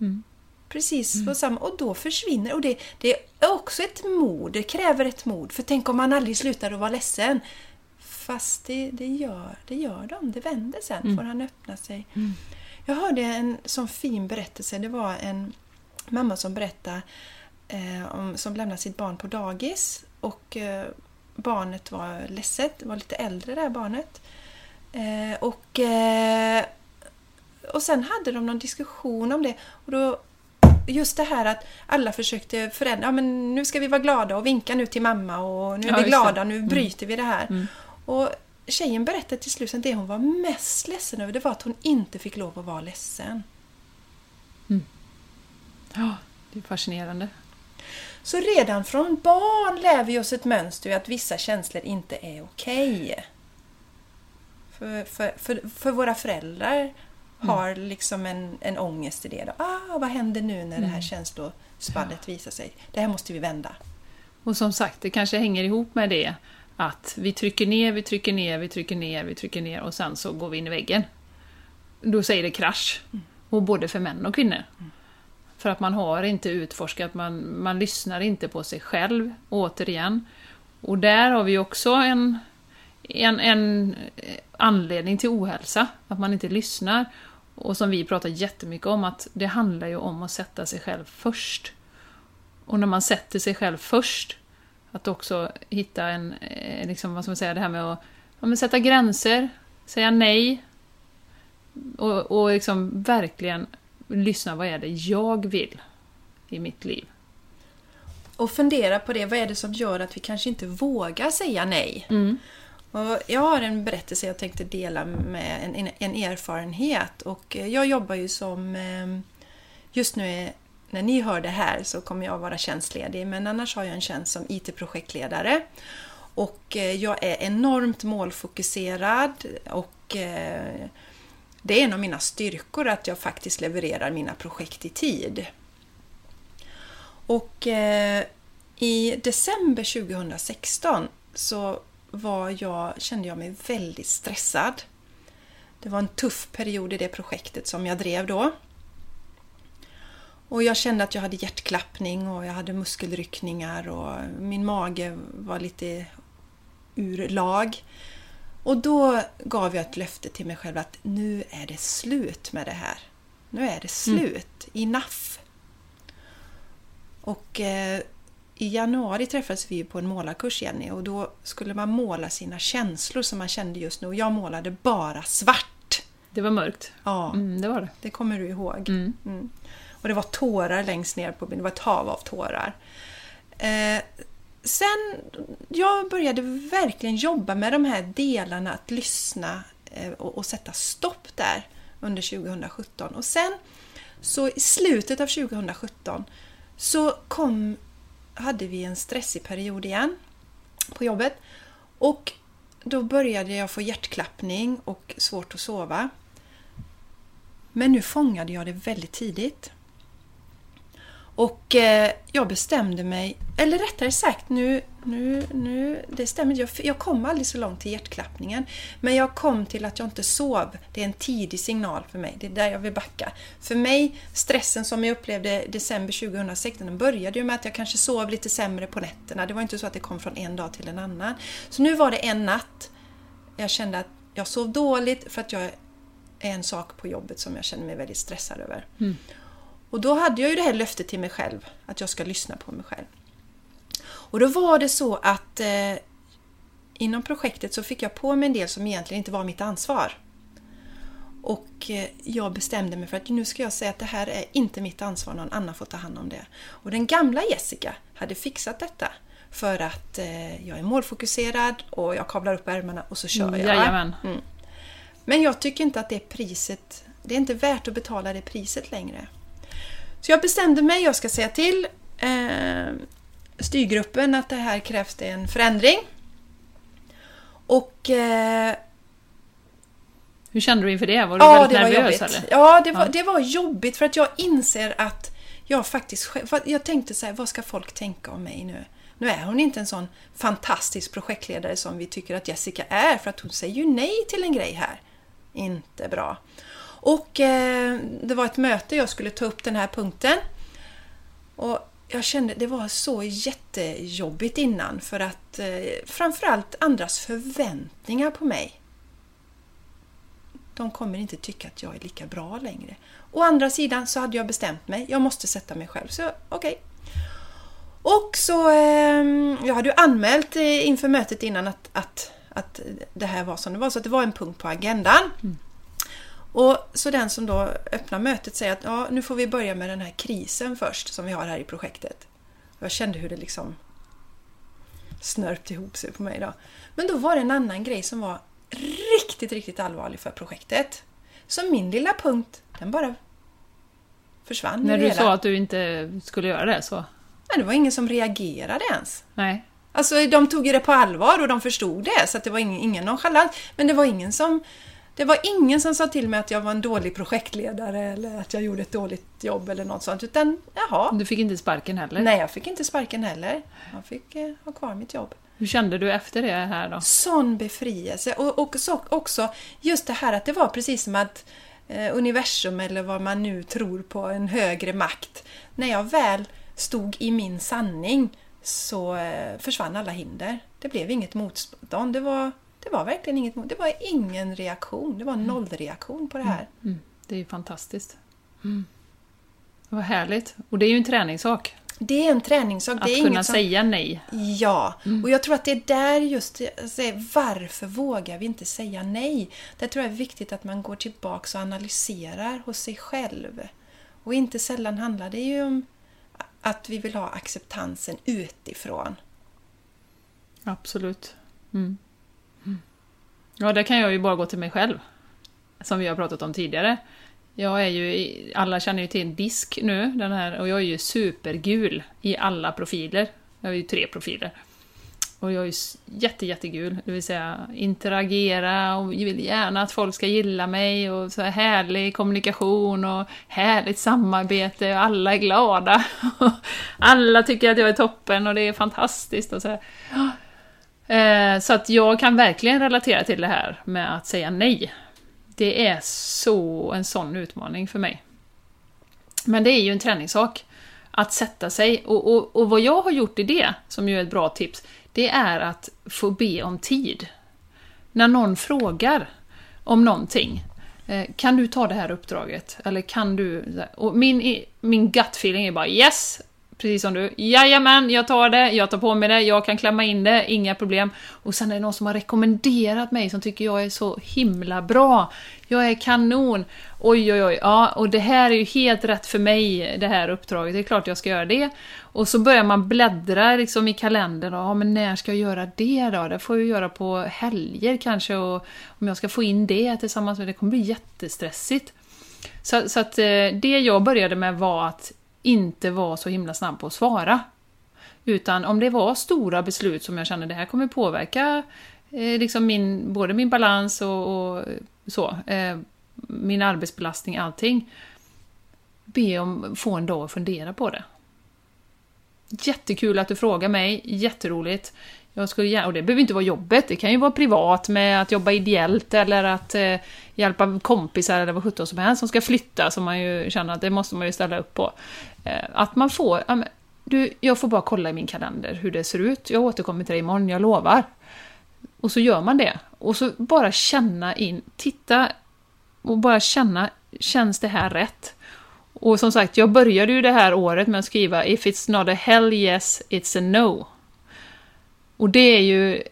Mm. Precis på samma, och då försvinner och det, det är också ett mod, det kräver ett mod. För tänk om man aldrig slutar att vara ledsen. Fast det, det, gör, det gör de, det vänder sen, Mm. får han öppna sig. Mm. Jag hörde en sån fin berättelse, det var en mamma som berättade eh, om, som lämnade sitt barn på dagis och eh, barnet var ledset, var lite äldre det här barnet. Eh, och, eh, och sen hade de någon diskussion om det och då Just det här att alla försökte förändra, ja, men nu ska vi vara glada och vinka nu till mamma och nu är Ja, vi glada, nu Mm. bryter vi det här. Mm. Och tjejen berättade till slut att det hon var mest ledsen över det var att hon inte fick lov att vara ledsen. Ja, det är fascinerande. Så redan från barn lär vi oss ett mönster i att vissa känslor inte är okej. För, för, för, för våra föräldrar har liksom en, en ångest i det. Då. Ah, vad händer nu när det här Mm. känslospannet visar sig? Det här måste vi vända. Och som sagt, det kanske hänger ihop med det att vi trycker ner, vi trycker ner, vi trycker ner, vi trycker ner och sen så går vi in i väggen. Då säger det krasch. Och både för män och kvinnor. För att man har inte utforskat, man, man lyssnar inte på sig själv, återigen. Och där har vi också en, en, en anledning till ohälsa, att man inte lyssnar. Och som vi pratar jättemycket om, att det handlar ju om att sätta sig själv först. Och när man sätter sig själv först, att också hitta en, eh, liksom, vad ska man säga, det här med att ja, sätta gränser, säga nej. Och, och liksom verkligen lyssna, vad är det jag vill i mitt liv? Och fundera på det, vad är det som gör att vi kanske inte vågar säga nej? Mm. Och jag har en berättelse jag tänkte dela med en, en, en erfarenhet. Och eh, jag jobbar ju som... eh, Just nu, när ni hör det här, så kommer jag vara tjänstledig. Men annars har jag en tjänst som IT-projektledare. Och eh, jag är enormt målfokuserad och eh, det är en av mina styrkor att jag faktiskt levererar mina projekt i tid. Och eh, i december 2016 så var jag, kände jag mig väldigt stressad. Det var en tuff period i det projektet som jag drev då. Och jag kände att jag hade hjärtklappning och jag hade muskelryckningar och min mage var lite ur lag. Och då gav jag ett löfte till mig själv att nu är det slut med det här. Nu är det slut. Enough. Och eh, i januari träffades vi på en målarkurs Jenny och då skulle man måla sina känslor som man kände just nu och jag målade bara svart. Det var mörkt. Ja, Mm, det var det. det kommer du ihåg. Mm. Och det var tårar längst ner på bilden, det var ett hav av tårar. Eh, sen, jag började verkligen jobba med de här delarna, att lyssna eh, och, och sätta stopp där under 2017. Och sen, så i slutet av 2017, så kom, hade vi en stressig period igen på jobbet. Och då började jag få hjärtklappning och svårt att sova. Men nu fångade jag det väldigt tidigt. Och eh, jag bestämde mig, eller rättare sagt nu, nu, nu det stämmer jag, jag kom aldrig så långt till hjärtklappningen. Men jag kom till att jag inte sov. Det är en tidig signal för mig, det är där jag vill backa. För mig, stressen som jag upplevde december 2016, den började ju med att jag kanske sov lite sämre på nätterna. Det var inte så att det kom från en dag till en annan. Så nu var det en natt, jag kände att jag sov dåligt för att jag är en sak på jobbet som jag känner mig väldigt stressad över. Mm. Och då hade jag ju det här löftet till mig själv, att jag ska lyssna på mig själv. Och då var det så att eh, inom projektet så fick jag på mig en del som egentligen inte var mitt ansvar. Och eh, jag bestämde mig för att nu ska jag säga att det här är inte mitt ansvar, någon annan får ta hand om det. Och den gamla Jessica hade fixat detta. För att eh, jag är målfokuserad och jag kavlar upp ärmarna och så kör jag. Mm. Men jag tycker inte att det priset, det är inte värt att betala det priset längre. Så jag bestämde mig, jag ska säga till eh, styrgruppen att det här krävs det en förändring. Och eh, Hur kände du inför det? Var du Ja, väldigt var nervös jobbigt. eller? Ja, det var, Ja. det var jobbigt för att jag inser att jag faktiskt Jag tänkte så här, vad ska folk tänka om mig nu? Nu är hon inte en sån fantastisk projektledare som vi tycker att Jessica är för att hon säger ju nej till en grej här. Inte bra. Och eh, det var ett möte, jag skulle ta upp den här punkten. Och jag kände det var så jättejobbigt innan för att eh, framförallt andras förväntningar på mig de kommer inte tycka att jag är lika bra längre. Å andra sidan så hade jag bestämt mig, jag måste sätta mig själv. Så okej. Och så, eh, jag hade ju anmält eh, inför mötet innan att, att, att det här var som det var, så att det var en punkt på agendan. Mm. Och så den som då öppnar mötet säger att ja, nu får vi börja med den här krisen först som vi har här i projektet. Jag kände hur det liksom snörpte ihop sig på mig då. Men då var det en annan grej som var riktigt, riktigt allvarlig för projektet. Så min lilla punkt, den bara försvann När du hela. sa att du inte skulle göra det så? Nej, det var ingen som reagerade ens. Nej. Alltså de tog ju det på allvar och de förstod det så att det var ingen, ingen nonchalans. Men det var ingen som det var ingen som sa till mig att jag var en dålig projektledare eller att jag gjorde ett dåligt jobb eller något sånt. Utan jaha, Du fick inte sparken heller? nej jag fick inte sparken heller. Jag fick eh, ha kvar mitt jobb. Hur kände du efter det här då? Sån befrielse och, och så, också just det här att det var precis som att eh, universum eller vad man nu tror på, en högre makt. När jag väl stod i min sanning så eh, försvann alla hinder. Det blev inget motstånd. Det var, det var verkligen inget Det var ingen reaktion. Det var nollreaktion på det här. Mm. Det är ju fantastiskt. Mm. Vad härligt. Och det är ju en träningssak. Det är en träningssak. Att kunna som, säga nej. Ja, och jag tror att det är där just alltså, varför vågar vi inte säga nej? Det tror jag är viktigt att man går tillbaks och analyserar hos sig själv. Och inte sällan handlar det ju om att vi vill ha acceptansen utifrån. Absolut. Mm. Mm. Ja, där kan jag ju bara gå till mig själv. Som vi har pratat om tidigare. Jag är ju, alla känner ju till disk nu, den här, och jag är ju supergul i alla profiler. Jag har ju tre profiler. Och jag är ju jätte, jättegul, det vill säga interagera och vill gärna att folk ska gilla mig och så här härlig kommunikation och härligt samarbete och alla är glada. (laughs) alla tycker att jag är toppen och det är fantastiskt och så här. Eh, Så att jag kan verkligen relatera till det här med att säga nej. Det är så en sån utmaning för mig. Men det är ju en träningssak. Att sätta sig. Och, och, och vad jag har gjort i det, som ju är ett bra tips, det är att få be om tid. När någon frågar om någonting. Eh, kan du ta det här uppdraget? Eller kan du... Och min, min gut feeling är bara yes! Precis som du. Jajamän, jag tar det, jag tar på mig det, jag kan klämma in det, inga problem. Och sen är det någon som har rekommenderat mig som tycker jag är så himla bra. Jag är kanon. Oj, oj, oj. Ja, och det här är ju helt rätt för mig, det här uppdraget. Det är klart jag ska göra det. Och så börjar man bläddra liksom i kalendern. och, Ja, men när ska jag göra det då? Det får jag göra på helger kanske. Och om jag ska få in det tillsammans med det kommer bli jättestressigt. Så, så att eh, det jag började med var att inte vara så himla snabb på att svara. Utan om det var stora beslut som jag kände det här kommer påverka eh, liksom min, både min balans och, och så, eh, min arbetsbelastning, allting. Be om få en dag att fundera på det. Jättekul att du frågar mig, jätteroligt. Jag skulle gärna, och det behöver inte vara jobbet, det kan ju vara privat med att jobba ideellt eller att eh, hjälpa kompisar eller vad sjutton som helst som ska flytta som man ju känner att det måste man ju ställa upp på. Eh, att man får, du, jag får bara kolla i min kalender hur det ser ut, jag återkommer till dig imorgon, jag lovar. Och så gör man det. Och så bara känna in, titta och bara känna, känns det här rätt? Och som sagt, jag började ju det här året med att skriva If it's not a hell yes, it's a no. Och det är ju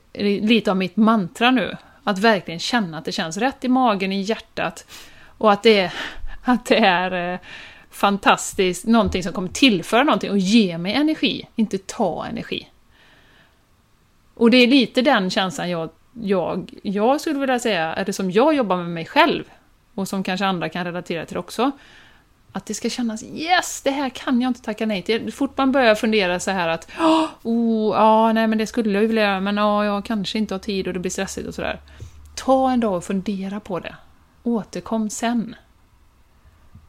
lite av mitt mantra nu. Att verkligen känna att det känns rätt i magen, i hjärtat. Och att det är, att det är eh, fantastiskt, någonting som kommer tillföra någonting och ge mig energi, inte ta energi. Och det är lite den känslan jag, jag, jag skulle vilja säga, är det som jag jobbar med mig själv, och som kanske andra kan relatera till också, att det ska kännas yes, det här kan jag inte tacka nej till. Fort man börjar fundera så här att oh, ja, nej men det skulle jag ju vilja göra, men ja, jag kanske inte har tid och det blir stressigt och sådär. Ta en dag och fundera på det. återkom sen.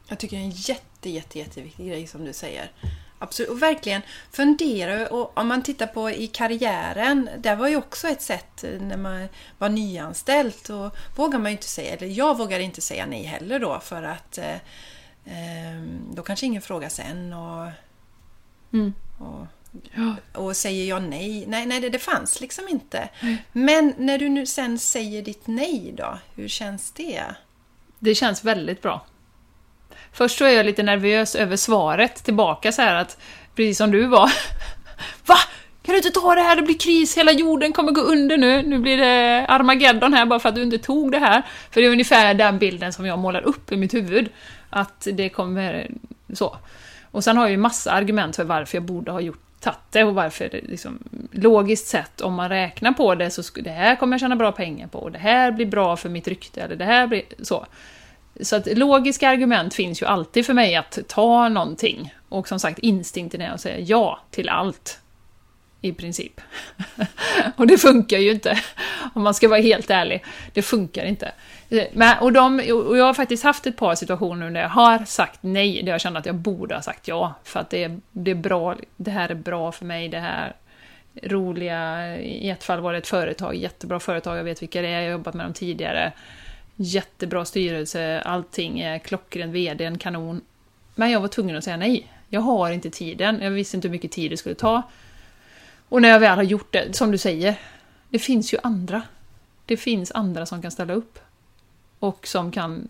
Jag tycker det är en jätte, jätte, jätteviktig grej som du säger. Absolut. Och verkligen fundera. Och om man tittar på i karriären, det var ju också ett sätt när man var nyanställd. Och vågar man inte säga, eller jag vågar inte säga nej heller då för att eh, eh, då kanske ingen frågar sen. Och, Mm. och, Ja. och säger jag nej? Nej, nej det, det fanns liksom inte. Men när du nu sen säger ditt nej då, hur känns det? Det känns väldigt bra. Först så är jag lite nervös över svaret tillbaka så här att, precis som du var. (laughs) Va? Kan du inte ta det här? Det blir kris, hela jorden kommer gå under nu. Nu blir det Armageddon här bara för att du inte tog det här. För det är ungefär den bilden som jag målar upp i mitt huvud. Att det kommer så. Och sen har jag ju massa argument för varför jag borde ha gjort tatte och varför det liksom, logiskt sett, om man räknar på det så det här kommer jag tjäna bra pengar på, och det här blir bra för mitt rykte, eller det här blir så. Så att logiska argument finns ju alltid för mig att ta någonting. Och som sagt, instinkten är att säga ja till allt. I princip. (laughs) och det funkar ju inte, om man ska vara helt ärlig. Det funkar inte. Men, och, de, och jag har faktiskt haft ett par situationer där jag har sagt nej, där jag känner att jag borde ha sagt ja. För att det är, det är bra, det här är bra för mig, det här roliga, i ett fall var det ett företag, jättebra företag, jag vet vilka det är, jag har jobbat med dem tidigare. Jättebra styrelse, allting är klockren, VD, en kanon. Men jag var tvungen att säga nej. Jag har inte tiden, jag visste inte hur mycket tid det skulle ta. Och när jag väl har gjort det, som du säger, det finns ju andra. Det finns andra som kan ställa upp. Och som kan...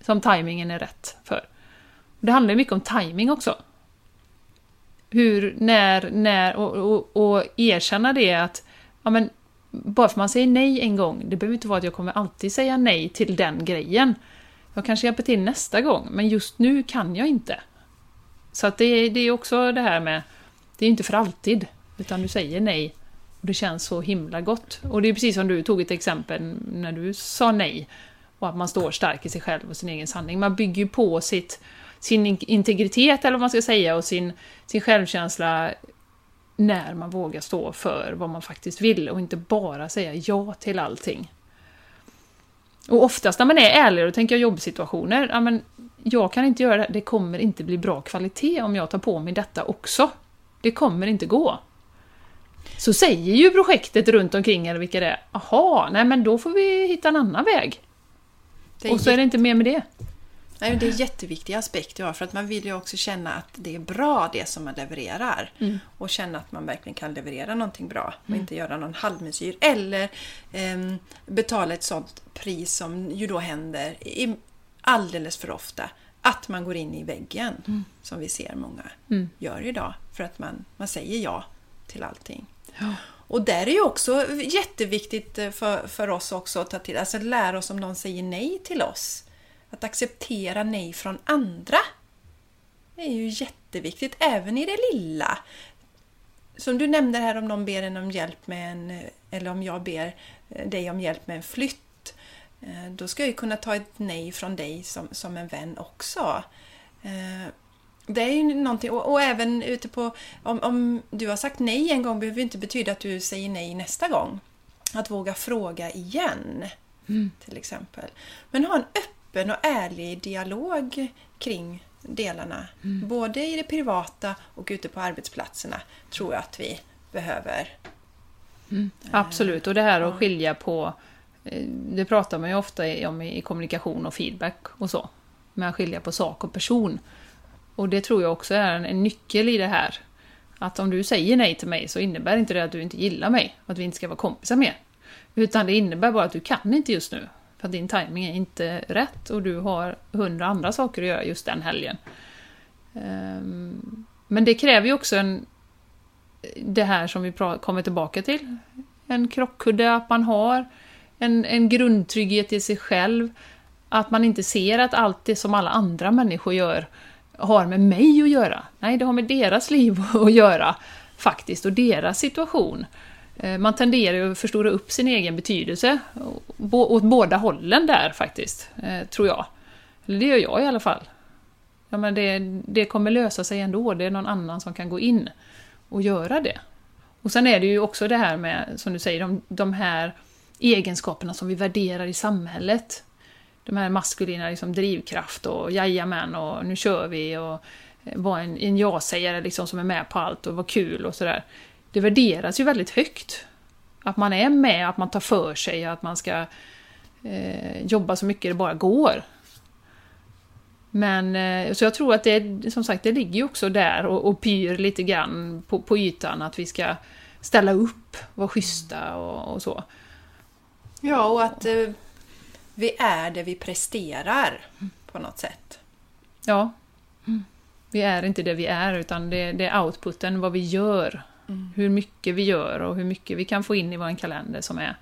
Som tajmingen är rätt för. Det handlar ju mycket om timing också. Hur, när, när och, och, och erkänna det att ja, men, bara för man säger nej en gång, det behöver inte vara att jag kommer alltid säga nej till den grejen. Jag kanske hjälper till nästa gång, men just nu kan jag inte. Så att det, det är också det här med, det är inte för alltid, utan du säger nej och det känns så himla gott. Och det är precis som du tog ett exempel när du sa nej och att man står stark i sig själv och sin egen sanning. Man bygger ju på sitt, sin integritet, eller vad man ska säga, och sin, sin självkänsla när man vågar stå för vad man faktiskt vill och inte bara säga ja till allting. Och oftast när man är ärlig, och tänker jag jobbsituationer, ja, men jag kan inte göra det, det kommer inte bli bra kvalitet om jag tar på mig detta också. Det kommer inte gå. Så säger ju projektet runt omkring, eller vilka det är, aha, nej men då får vi hitta en annan väg. Och så är det inte mer med det. Nej, det är en jätteviktig aspekt ja, för att man vill ju också känna att det är bra det som man levererar. Mm. Och känna att man verkligen kan leverera någonting bra och inte göra någon halvmesyr. Eller ehm, betala ett sånt pris som ju då händer i, alldeles för ofta. Att man går in i väggen, som vi ser många Mm. gör idag. För att man, man säger ja till allting. Ja. Och där är ju också jätteviktigt eh, för, för oss också att ta till, alltså lära oss om någon säger nej till oss. Att acceptera nej från andra. Det är ju jätteviktigt, även i det lilla. Som du nämnde här om någon ber en om hjälp med en, eh, eller om jag ber eh, dig om hjälp med en flytt. Då ska jag ju kunna ta ett nej från dig som, som en vän också. Eh, Det är ju någonting, och, och även ute på, om, om du har sagt nej en gång behöver inte betyda att du säger nej nästa gång. Att våga fråga igen, till exempel. Men ha en öppen och ärlig dialog kring delarna. Både i det privata och ute på arbetsplatserna tror jag att vi behöver. Absolut, och det här att skilja på... eh, Det pratar man ju ofta om i kommunikation och feedback och så. Med att skilja på sak och person. Och det tror jag också är en, en nyckel i det här. Att om du säger nej till mig så innebär inte det att du inte gillar mig och att vi inte ska vara kompisar mer. Utan det innebär bara att du kan inte just nu. För att din timing är inte rätt och du har hundra andra saker att göra just den helgen. Ehm, men det kräver ju också en, det här som vi kommer tillbaka till. En krockkudde, att man har en, en grundtrygghet i sig själv. Att man inte ser att allt det som alla andra människor gör har med mig att göra. Nej, det har med deras liv (laughs) att göra faktiskt, och deras situation. Eh, man tenderar ju att förstora upp sin egen betydelse åt båda hållen där faktiskt, eh, tror jag. Eller det gör jag i alla fall. Ja, men det, det kommer lösa sig ändå, det är någon annan som kan gå in och göra det. Och sen är det ju också det här med, som du säger, de, de här egenskaperna som vi värderar i samhället de här maskulina liksom, drivkraft och jajamän och nu kör vi och eh, vara en, en ja-sägare liksom, som är med på allt och vara kul och sådär. Det värderas ju väldigt högt. Att man är med, att man tar för sig, att man ska eh, jobba så mycket det bara går. Men eh, så jag tror att det, som sagt, det ligger ju också där och, och pyr lite grann på, på ytan att vi ska ställa upp, vara schyssta och, och så. Ja, och att eh, vi är det vi presterar på något sätt. Ja. Vi är inte det vi är, utan det, det är outputen, vad vi gör. Mm. Hur mycket vi gör och hur mycket vi kan få in i vår kalender som är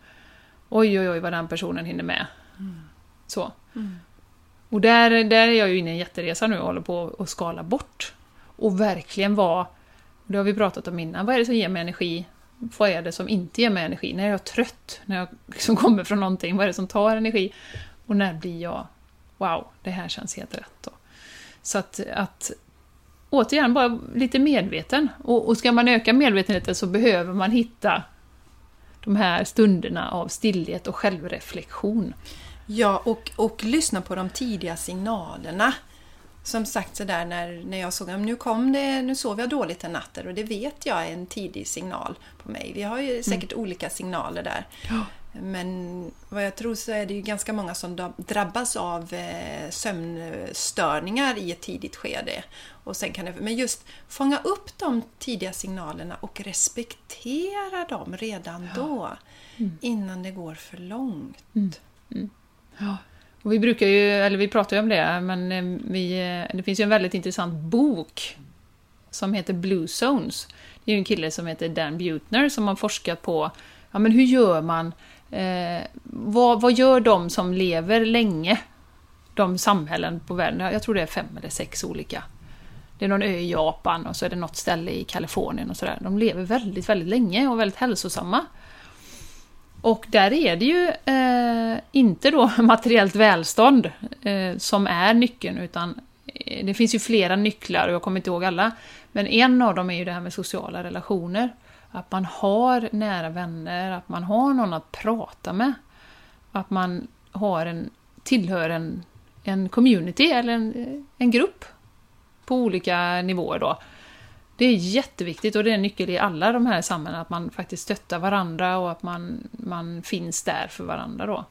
oj, oj, oj vad den personen hinner med. Mm. Så. Mm. Och där, där är jag ju inne i en jätteresa nu och håller på att skala bort. Och verkligen vara, det har vi pratat om innan, vad är det som ger mig energi? Vad är det som inte ger mig energi? När är jag trött? När jag (laughs) liksom kommer från någonting, vad är det som tar energi? Och när blir jag, wow, det här känns helt rätt. Då. Så att, att återigen, bara lite medveten. Och, och ska man öka medvetenheten så behöver man hitta de här stunderna av stillhet och självreflektion. Ja, och, och lyssna på de tidiga signalerna. Som sagt sådär när, när jag såg att nu kom det, nu sov jag dåligt en natt och det vet jag är en tidig signal på mig. Vi har ju mm. säkert mm. olika signaler där. Ja. Men vad jag tror så är det ju ganska många som drabbas av eh, sömnstörningar i ett tidigt skede. Och sen kan det, men just fånga upp de tidiga signalerna och respektera dem redan då. Mm. Innan det går för långt. Mm. Mm. Ja. Och vi brukar ju, eller vi pratar ju om det, men eh, vi, eh, det finns ju en väldigt intressant bok som heter Blue Zones. Det är ju en kille som heter Dan Butner som har forskat på ja, men hur gör man Eh, vad, vad gör de som lever länge? De samhällen på världen, jag tror det är fem eller sex olika. Det är någon ö i Japan och så är det något ställe i Kalifornien och sådär. De lever väldigt, väldigt länge och väldigt hälsosamma. Och där är det ju eh, inte då (laughs) materiellt välstånd eh, som är nyckeln, utan eh, det finns ju flera nycklar och jag kommer inte ihåg alla. Men en av dem är ju det här med sociala relationer. Att man har nära vänner, att man har någon att prata med. Att man har en, tillhör en, en community eller en, en grupp på olika nivåer då. Det är jätteviktigt och det är en nyckel i alla de här samhällena, att man faktiskt stöttar varandra och att man, man finns där för varandra då.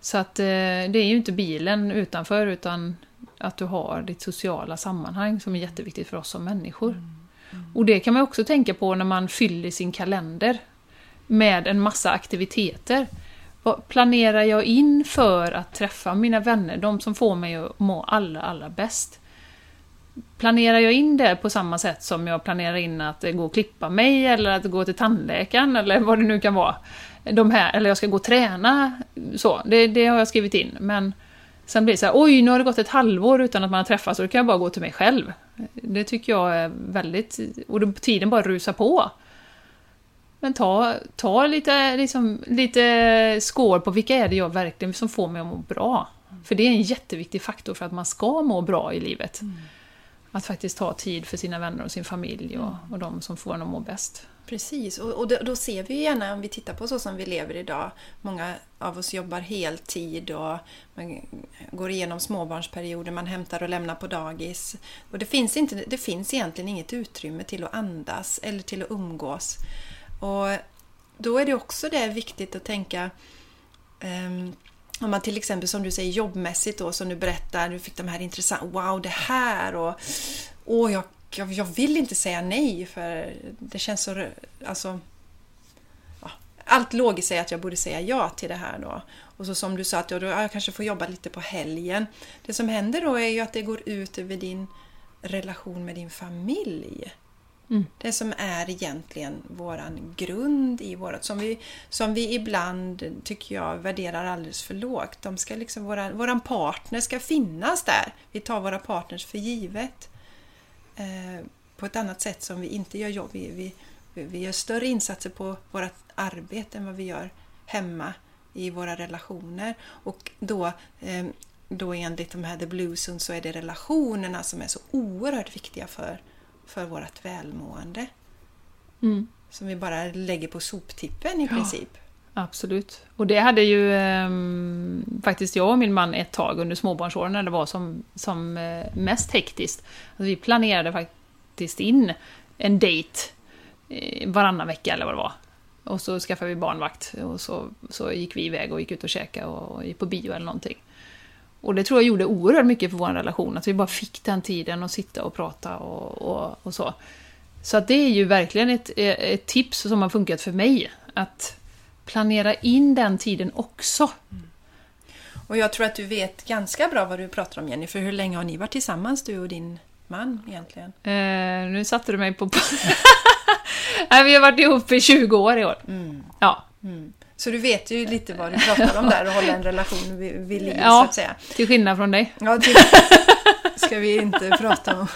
Så att eh, det är ju inte bilen utanför utan att du har ditt sociala sammanhang som är jätteviktigt för oss som människor. Mm. Och det kan man också tänka på när man fyller sin kalender med en massa aktiviteter. Vad planerar jag in för att träffa mina vänner, de som får mig att må allra, allra bäst? Planerar jag in det på samma sätt som jag planerar in att gå och klippa mig eller att gå till tandläkaren eller vad det nu kan vara. De här, eller jag ska gå och träna, så. Det, det har jag skrivit in. Men sen blir det så här, oj, nu har det gått ett halvår utan att man har träffats och då kan jag bara gå till mig själv. Det tycker jag är väldigt... Och tiden bara rusar på. Men ta, ta lite, liksom, lite skår på vilka är det jag verkligen som får mig att må bra. För det är en jätteviktig faktor för att man ska må bra i livet. Mm. Att faktiskt ta tid för sina vänner och sin familj och, och de som får en att må bäst. Precis, och, och då, då, ser vi ju gärna om vi tittar på så som vi lever idag. Många av oss jobbar heltid och man går igenom småbarnsperioder, man hämtar och lämnar på dagis. Och det finns, inte, det finns egentligen inget utrymme till att andas eller till att umgås. Och då är det också det viktigt att tänka um, om man till exempel som du säger jobbmässigt då som du berättar, du fick de här intressanta, wow det här och åh jag jag, jag vill inte säga nej för det känns så... Alltså, ja, allt logiskt säger att jag borde säga ja till det här då. Och så som du sa, att jag, jag kanske får jobba lite på helgen. Det som händer då är ju att det går ut över din relation med din familj. Mm. Det som är egentligen våran grund i vårat, som vi, som vi ibland, tycker jag, värderar alldeles för lågt. De ska liksom, våran, våran partner ska finnas där. Vi tar våra partners för givet. Eh, på ett annat sätt som vi inte gör jobb. Vi, vi, vi gör större insatser på vårt arbete än vad vi gör hemma i våra relationer. Och då, eh, då enligt de här The Blues så är det relationerna som är så oerhört viktiga för, för vårt välmående. Mm. Som vi bara lägger på soptippen i ja, princip. Absolut. Och det hade ju eh, faktiskt jag och min man ett tag under småbarnsåren när det var som, som eh, mest hektiskt. Alltså vi planerade faktiskt in en dejt eh, varannan vecka eller vad det var. Och så skaffade vi barnvakt och så, så gick vi iväg och gick ut och käkade och, och gick på bio eller någonting. Och det tror jag gjorde oerhört mycket för vår relation, att vi bara fick den tiden att sitta och prata och, och, och så. Så att det är ju verkligen ett, ett tips som har funkat för mig. Att planera in den tiden också. Mm. Och jag tror att du vet ganska bra vad du pratar om Jenny, för hur länge har ni varit tillsammans du och din man egentligen? Eh, nu satte du mig på... (laughs) Nej, vi har varit ihop i 20 år i år. Mm. Ja. Mm. Så du vet ju lite vad du pratar om där och hålla en relation vid, vid liv ja, så att säga. till skillnad från dig. Ja, till, ska vi inte prata om.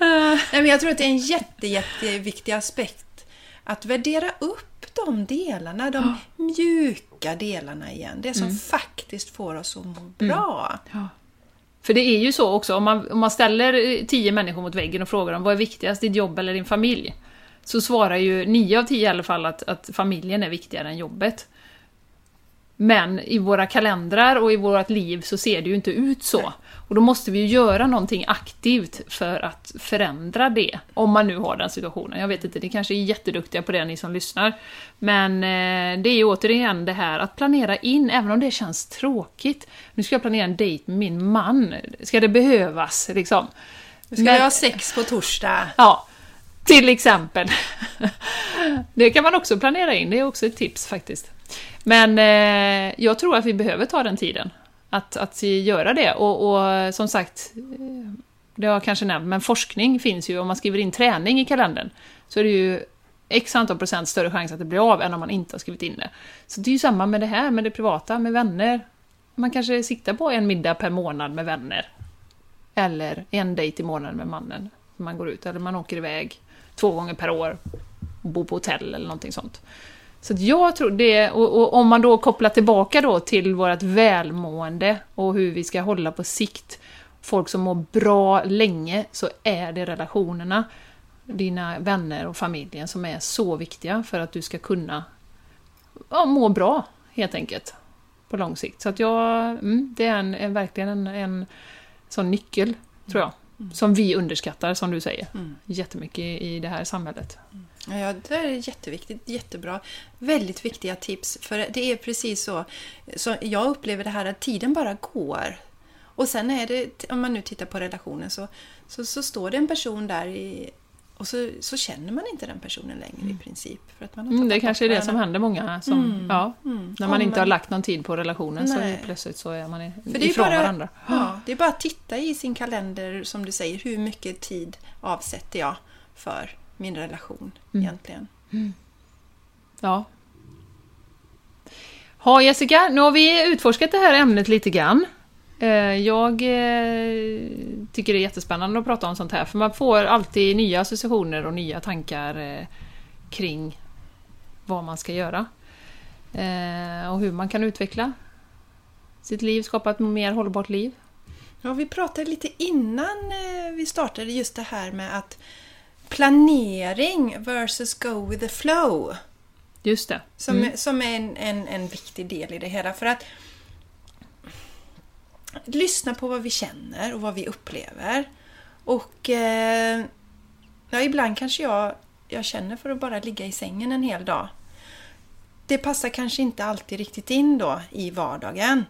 Nej, men jag tror att det är en jätte, jätteviktig aspekt att värdera upp de delarna, de ja. mjuka delarna igen. Det som mm. faktiskt får oss att må mm. bra. Mm. Ja. För det är ju så också, om man, om man ställer tio människor mot väggen och frågar dem vad är viktigast, ditt jobb eller din familj? Så svarar ju nio av tio i alla fall att, att familjen är viktigare än jobbet. Men i våra kalendrar och i vårt liv så ser det ju inte ut så. Och då måste vi ju göra någonting aktivt för att förändra det. Om man nu har den situationen. Jag vet inte, ni kanske är jätteduktiga på det ni som lyssnar. Men eh, det är ju återigen det här att planera in, även om det känns tråkigt. Nu ska jag planera en dejt med min man. Ska det behövas liksom? Nu ska Men, jag ha sex på torsdag. Ja, till exempel. Det kan man också planera in, det är också ett tips faktiskt. Men eh, jag tror att vi behöver ta den tiden att, att göra det. Och, och, som sagt, eh, det har jag kanske nämnt, men forskning finns ju. Om man skriver in träning i kalendern så är det ju x antal procent större chans att det blir av än om man inte har skrivit in det. Så det är ju samma med det här, med det privata, med vänner. Man kanske siktar på en middag per månad med vänner. Eller en dejt i månaden med mannen. Man går ut, eller man åker iväg två gånger per år och på hotell eller någonting sånt. Så jag tror det, och, och, om man då kopplar tillbaka då till vårt välmående och hur vi ska hålla på sikt, folk som mår bra länge, så är det relationerna, dina vänner och familjen som är så viktiga för att du ska kunna ja, må bra, helt enkelt, på lång sikt. Så att jag, mm, det är en, en verkligen en, en sån nyckel, tror jag. Mm. Som vi underskattar, som du säger, mm. jättemycket i det här samhället. Mm. Ja, det är jätteviktigt, jättebra. Väldigt viktiga tips. För det är precis så, så jag upplever det här att tiden bara går. Och sen är det, om man nu tittar på relationen, så, så, så står det en person där i, och så, så känner man inte den personen längre mm. i princip. För att man mm, det kanske är det som händer många. Som, mm. Ja, mm. När man inte har lagt någon tid på relationen Nej. så plötsligt så är man För det är ifrån bara, varandra. Ja, det är bara att titta i sin kalender, som du säger, hur mycket tid avsätter jag för min relation mm. egentligen. Mm. Ja. Ja, Jessica, nu har vi utforskat det här ämnet lite grann. Eh, jag eh, tycker det är jättespännande att prata om sånt här, för man får alltid nya associationer och nya tankar eh, kring vad man ska göra. Och hur man kan utveckla sitt liv, skapa ett mer hållbart liv. Ja, vi pratade lite innan vi startade just det här med att planering versus go with the flow. Just det. Som, mm. som är en, en, en viktig del i det hela. För att lyssna på vad vi känner och vad vi upplever. Och eh, ja, ibland kanske jag, jag känner för att bara ligga i sängen en hel dag. Det passar kanske inte alltid riktigt in då i vardagen.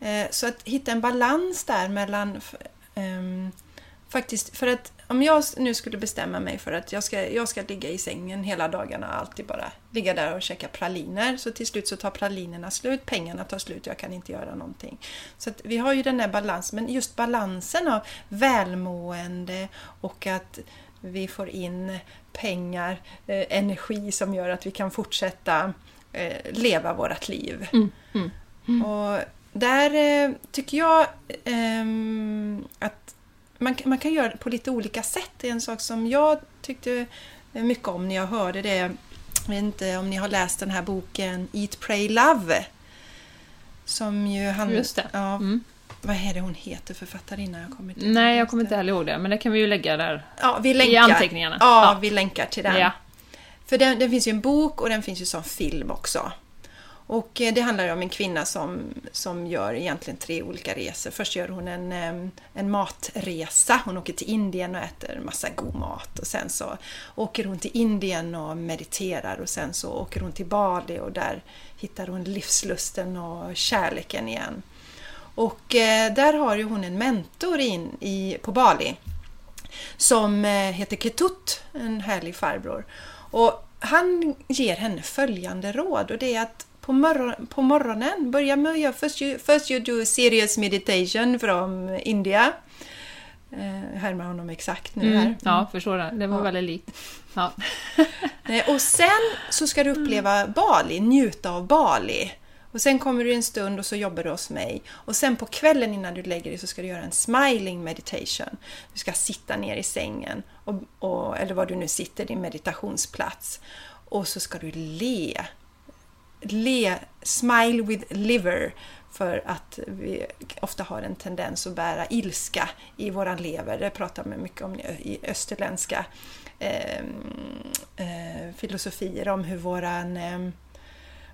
Eh, så att hitta en balans där mellan eh, faktiskt, för att om jag nu skulle bestämma mig för att jag ska, jag ska ligga i sängen hela dagarna och alltid bara ligga där och käka praliner. Så till slut så tar pralinerna slut, pengarna tar slut jag kan inte göra någonting. Så att vi har ju den här balansen, men just balansen av välmående och att vi får in pengar, eh, energi som gör att vi kan fortsätta eh, leva vårt liv. Mm, mm, mm. Och där eh, tycker jag ehm, att man, man kan göra det på lite olika sätt. Det är en sak som jag tyckte mycket om när jag hörde det. Jag vet inte om ni har läst den här boken Eat, Pray, Love. Som ju han... Just det. Ja, mm. Vad är det hon heter, författarinnan? Jag kommer inte Nej, jag kommer inte heller ihåg det, men det kan vi ju lägga där ja, vi länkar. i anteckningarna. Ja, ja, vi länkar till den. Ja. För den, den finns ju en bok och den finns ju som film också. Och eh, det handlar om en kvinna som, som gör egentligen tre olika resor. Först gör hon en, eh, en matresa. Hon åker till Indien och äter massa god mat. Och sen så åker hon till Indien och mediterar och sen så åker hon till Bali och där hittar hon livslusten och kärleken igen. Och eh, där har ju hon en mentor in i, på Bali som heter Ketut, en härlig farbror. Och han ger henne följande råd och det är att på, morgon, på morgonen, börja med att göra first you, first you do serious meditation from India. Eh, härmar honom exakt nu här. Mm, ja, förstår det. Det var Ja. väldigt likt. Ja. (laughs) Eh, Och sen så ska du uppleva Bali, njuta av Bali. Och sen kommer du en stund och så jobbar du hos mig. Och sen på kvällen innan du lägger dig så ska du göra en smiling meditation. Du ska sitta ner i sängen, och, och, eller var du nu sitter, din meditationsplats. Och så ska du le. Le, smile with liver. För att vi ofta har en tendens att bära ilska i våran lever. Det pratar man mycket om i österländska eh, eh, filosofier om hur våran eh,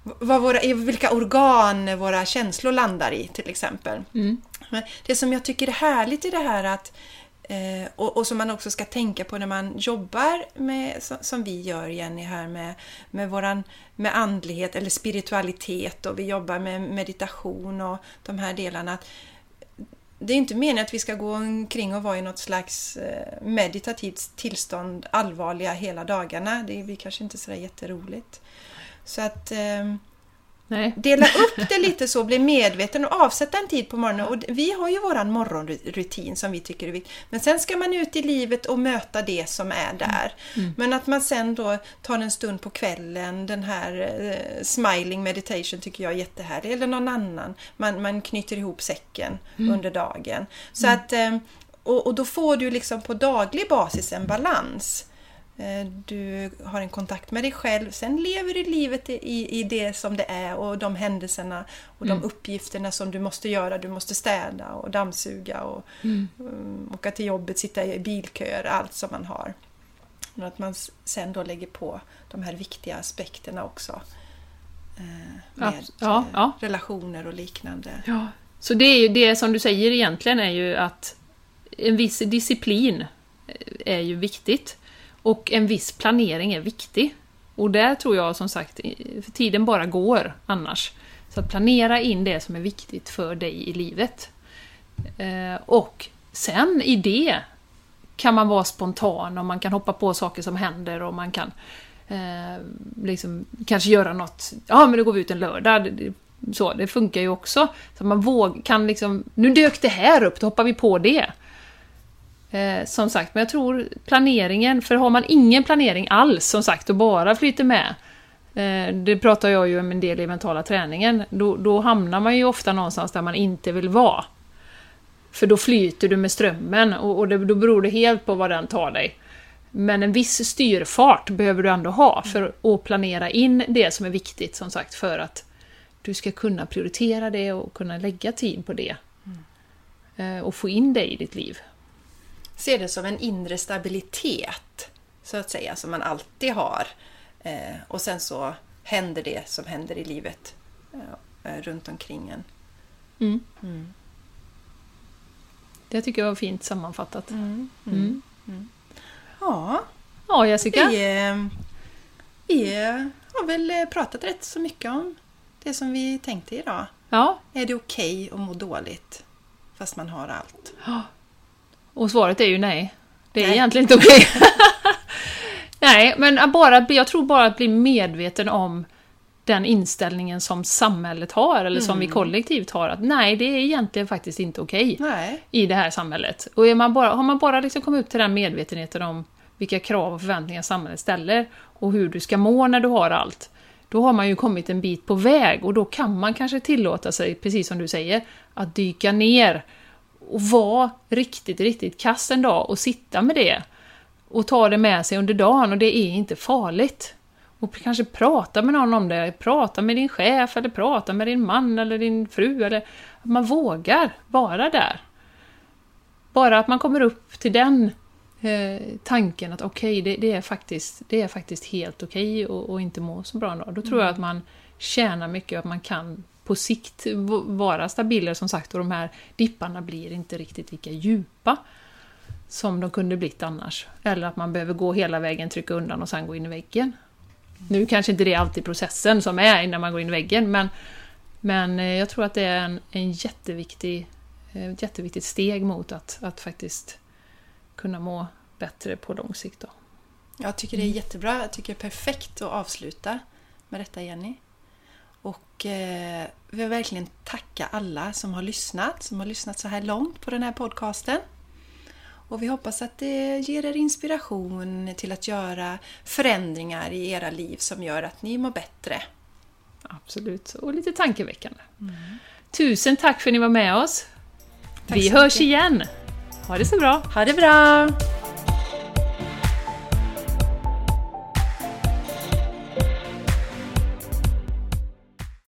vad våra, vilka organ våra känslor landar i till exempel. Mm. Det som jag tycker är härligt i det här att eh, och, och som man också ska tänka på när man jobbar med, som, som vi gör Jenny här med, med våran med andlighet eller spiritualitet och vi jobbar med meditation och de här delarna. Att det är inte meningen att vi ska gå omkring och vara i något slags eh, meditativt tillstånd allvarliga hela dagarna. Det blir kanske inte sådär jätteroligt. Så att eh, Nej. dela upp det lite så, bli medveten och avsätta en tid på morgonen. Och vi har ju våran morgonrutin som vi tycker är viktig. Men sen ska man ut i livet och möta det som är där. Men att man sen då tar en stund på kvällen, den här eh, smiling meditation tycker jag är jättehärlig. Eller någon annan. Man, man knyter ihop säcken under dagen. Så att, eh, och, och då får du liksom på daglig basis en balans. Eh, Du har en kontakt med dig själv, sen lever du livet i, i det som det är och de händelserna och de uppgifterna som du måste göra. Du måste städa och dammsuga och um, åka till jobbet, sitta i bilköer, allt som man har. Men att man sen då lägger på de här viktiga aspekterna också. eh, Med Abs- ja, eh, ja. relationer och liknande. Ja. Så det är ju det som du säger egentligen är ju att en viss disciplin är ju viktigt. Och en viss planering är viktig. Och där tror jag som sagt, för tiden bara går annars. Så att planera in det som är viktigt för dig i livet. Eh, och sen i det kan man vara spontan och man kan hoppa på saker som händer och man kan eh, liksom, kanske göra något. Ja, men då går vi ut en lördag. Det- det- Så, det funkar ju också. Så man våg, kan liksom, nu dök det här upp, då hoppar vi på det. Eh, som sagt, men jag tror planeringen, för har man ingen planering alls som sagt och bara flyter med, eh, det pratar jag ju om en del i mentala träningen, då, då hamnar man ju ofta någonstans där man inte vill vara. För då flyter du med strömmen och, och det, då beror det helt på vad den tar dig. Men en viss styrfart behöver du ändå ha för att planera in det som är viktigt som sagt för att du ska kunna prioritera det och kunna lägga tid på det. Eh, Och få in det i ditt liv. Ser det som en inre stabilitet, så att säga, som man alltid har. Eh, och sen så händer det som händer i livet eh, eh, runt omkring en. Mm. Det tycker jag var fint sammanfattat. Mm. Ja, Ja, Jessica. vi, eh, vi eh, har väl pratat rätt så mycket om det som vi tänkte idag. Ja, Är det okej att må dåligt fast man har allt? Och svaret är ju nej. Det är Nej. egentligen inte okej. (laughs) nej, men bara, jag tror bara att bli medveten om den inställningen som samhället har, eller som vi kollektivt har, att nej, det är egentligen faktiskt inte okej. Nej. i det här samhället. Och är man bara, har man bara liksom kommit upp till den medvetenheten om vilka krav och förväntningar samhället ställer och hur du ska må när du har allt, då har man ju kommit en bit på väg och då kan man kanske tillåta sig, precis som du säger, att dyka ner och vara riktigt, riktigt kass en dag och sitta med det och ta det med sig under dagen och det är inte farligt. Och kanske prata med någon om det, prata med din chef eller prata med din man eller din fru eller att man vågar vara där. Bara att man kommer upp till den eh, tanken att okej, det, det, är faktiskt, det är faktiskt helt okej att att inte må så bra en dag. Då tror jag att man tjänar mycket att man kan på sikt vara stabilare som sagt och de här dipparna blir inte riktigt lika djupa som de kunde blivit annars. Eller att man behöver gå hela vägen, trycka undan och sen gå in i väggen. Nu kanske inte det är alltid processen som är innan man går in i väggen, men, men eh, jag tror att det är en, en jätteviktig, eh, ett jätteviktigt steg mot att, att faktiskt kunna må bättre på lång sikt. Då. Jag tycker det är jättebra. Jag tycker det är perfekt att avsluta med detta, Jenny. Och eh, vill verkligen tacka alla som har lyssnat, som har lyssnat så här långt på den här podcasten. Och vi hoppas att det ger er inspiration till att göra förändringar i era liv som gör att ni mår bättre. Absolut, och lite tankeväckande. Mm. Tusen tack för att ni var med oss! Tack vi hörs mycket. igen! Ha det så bra! Ha det bra!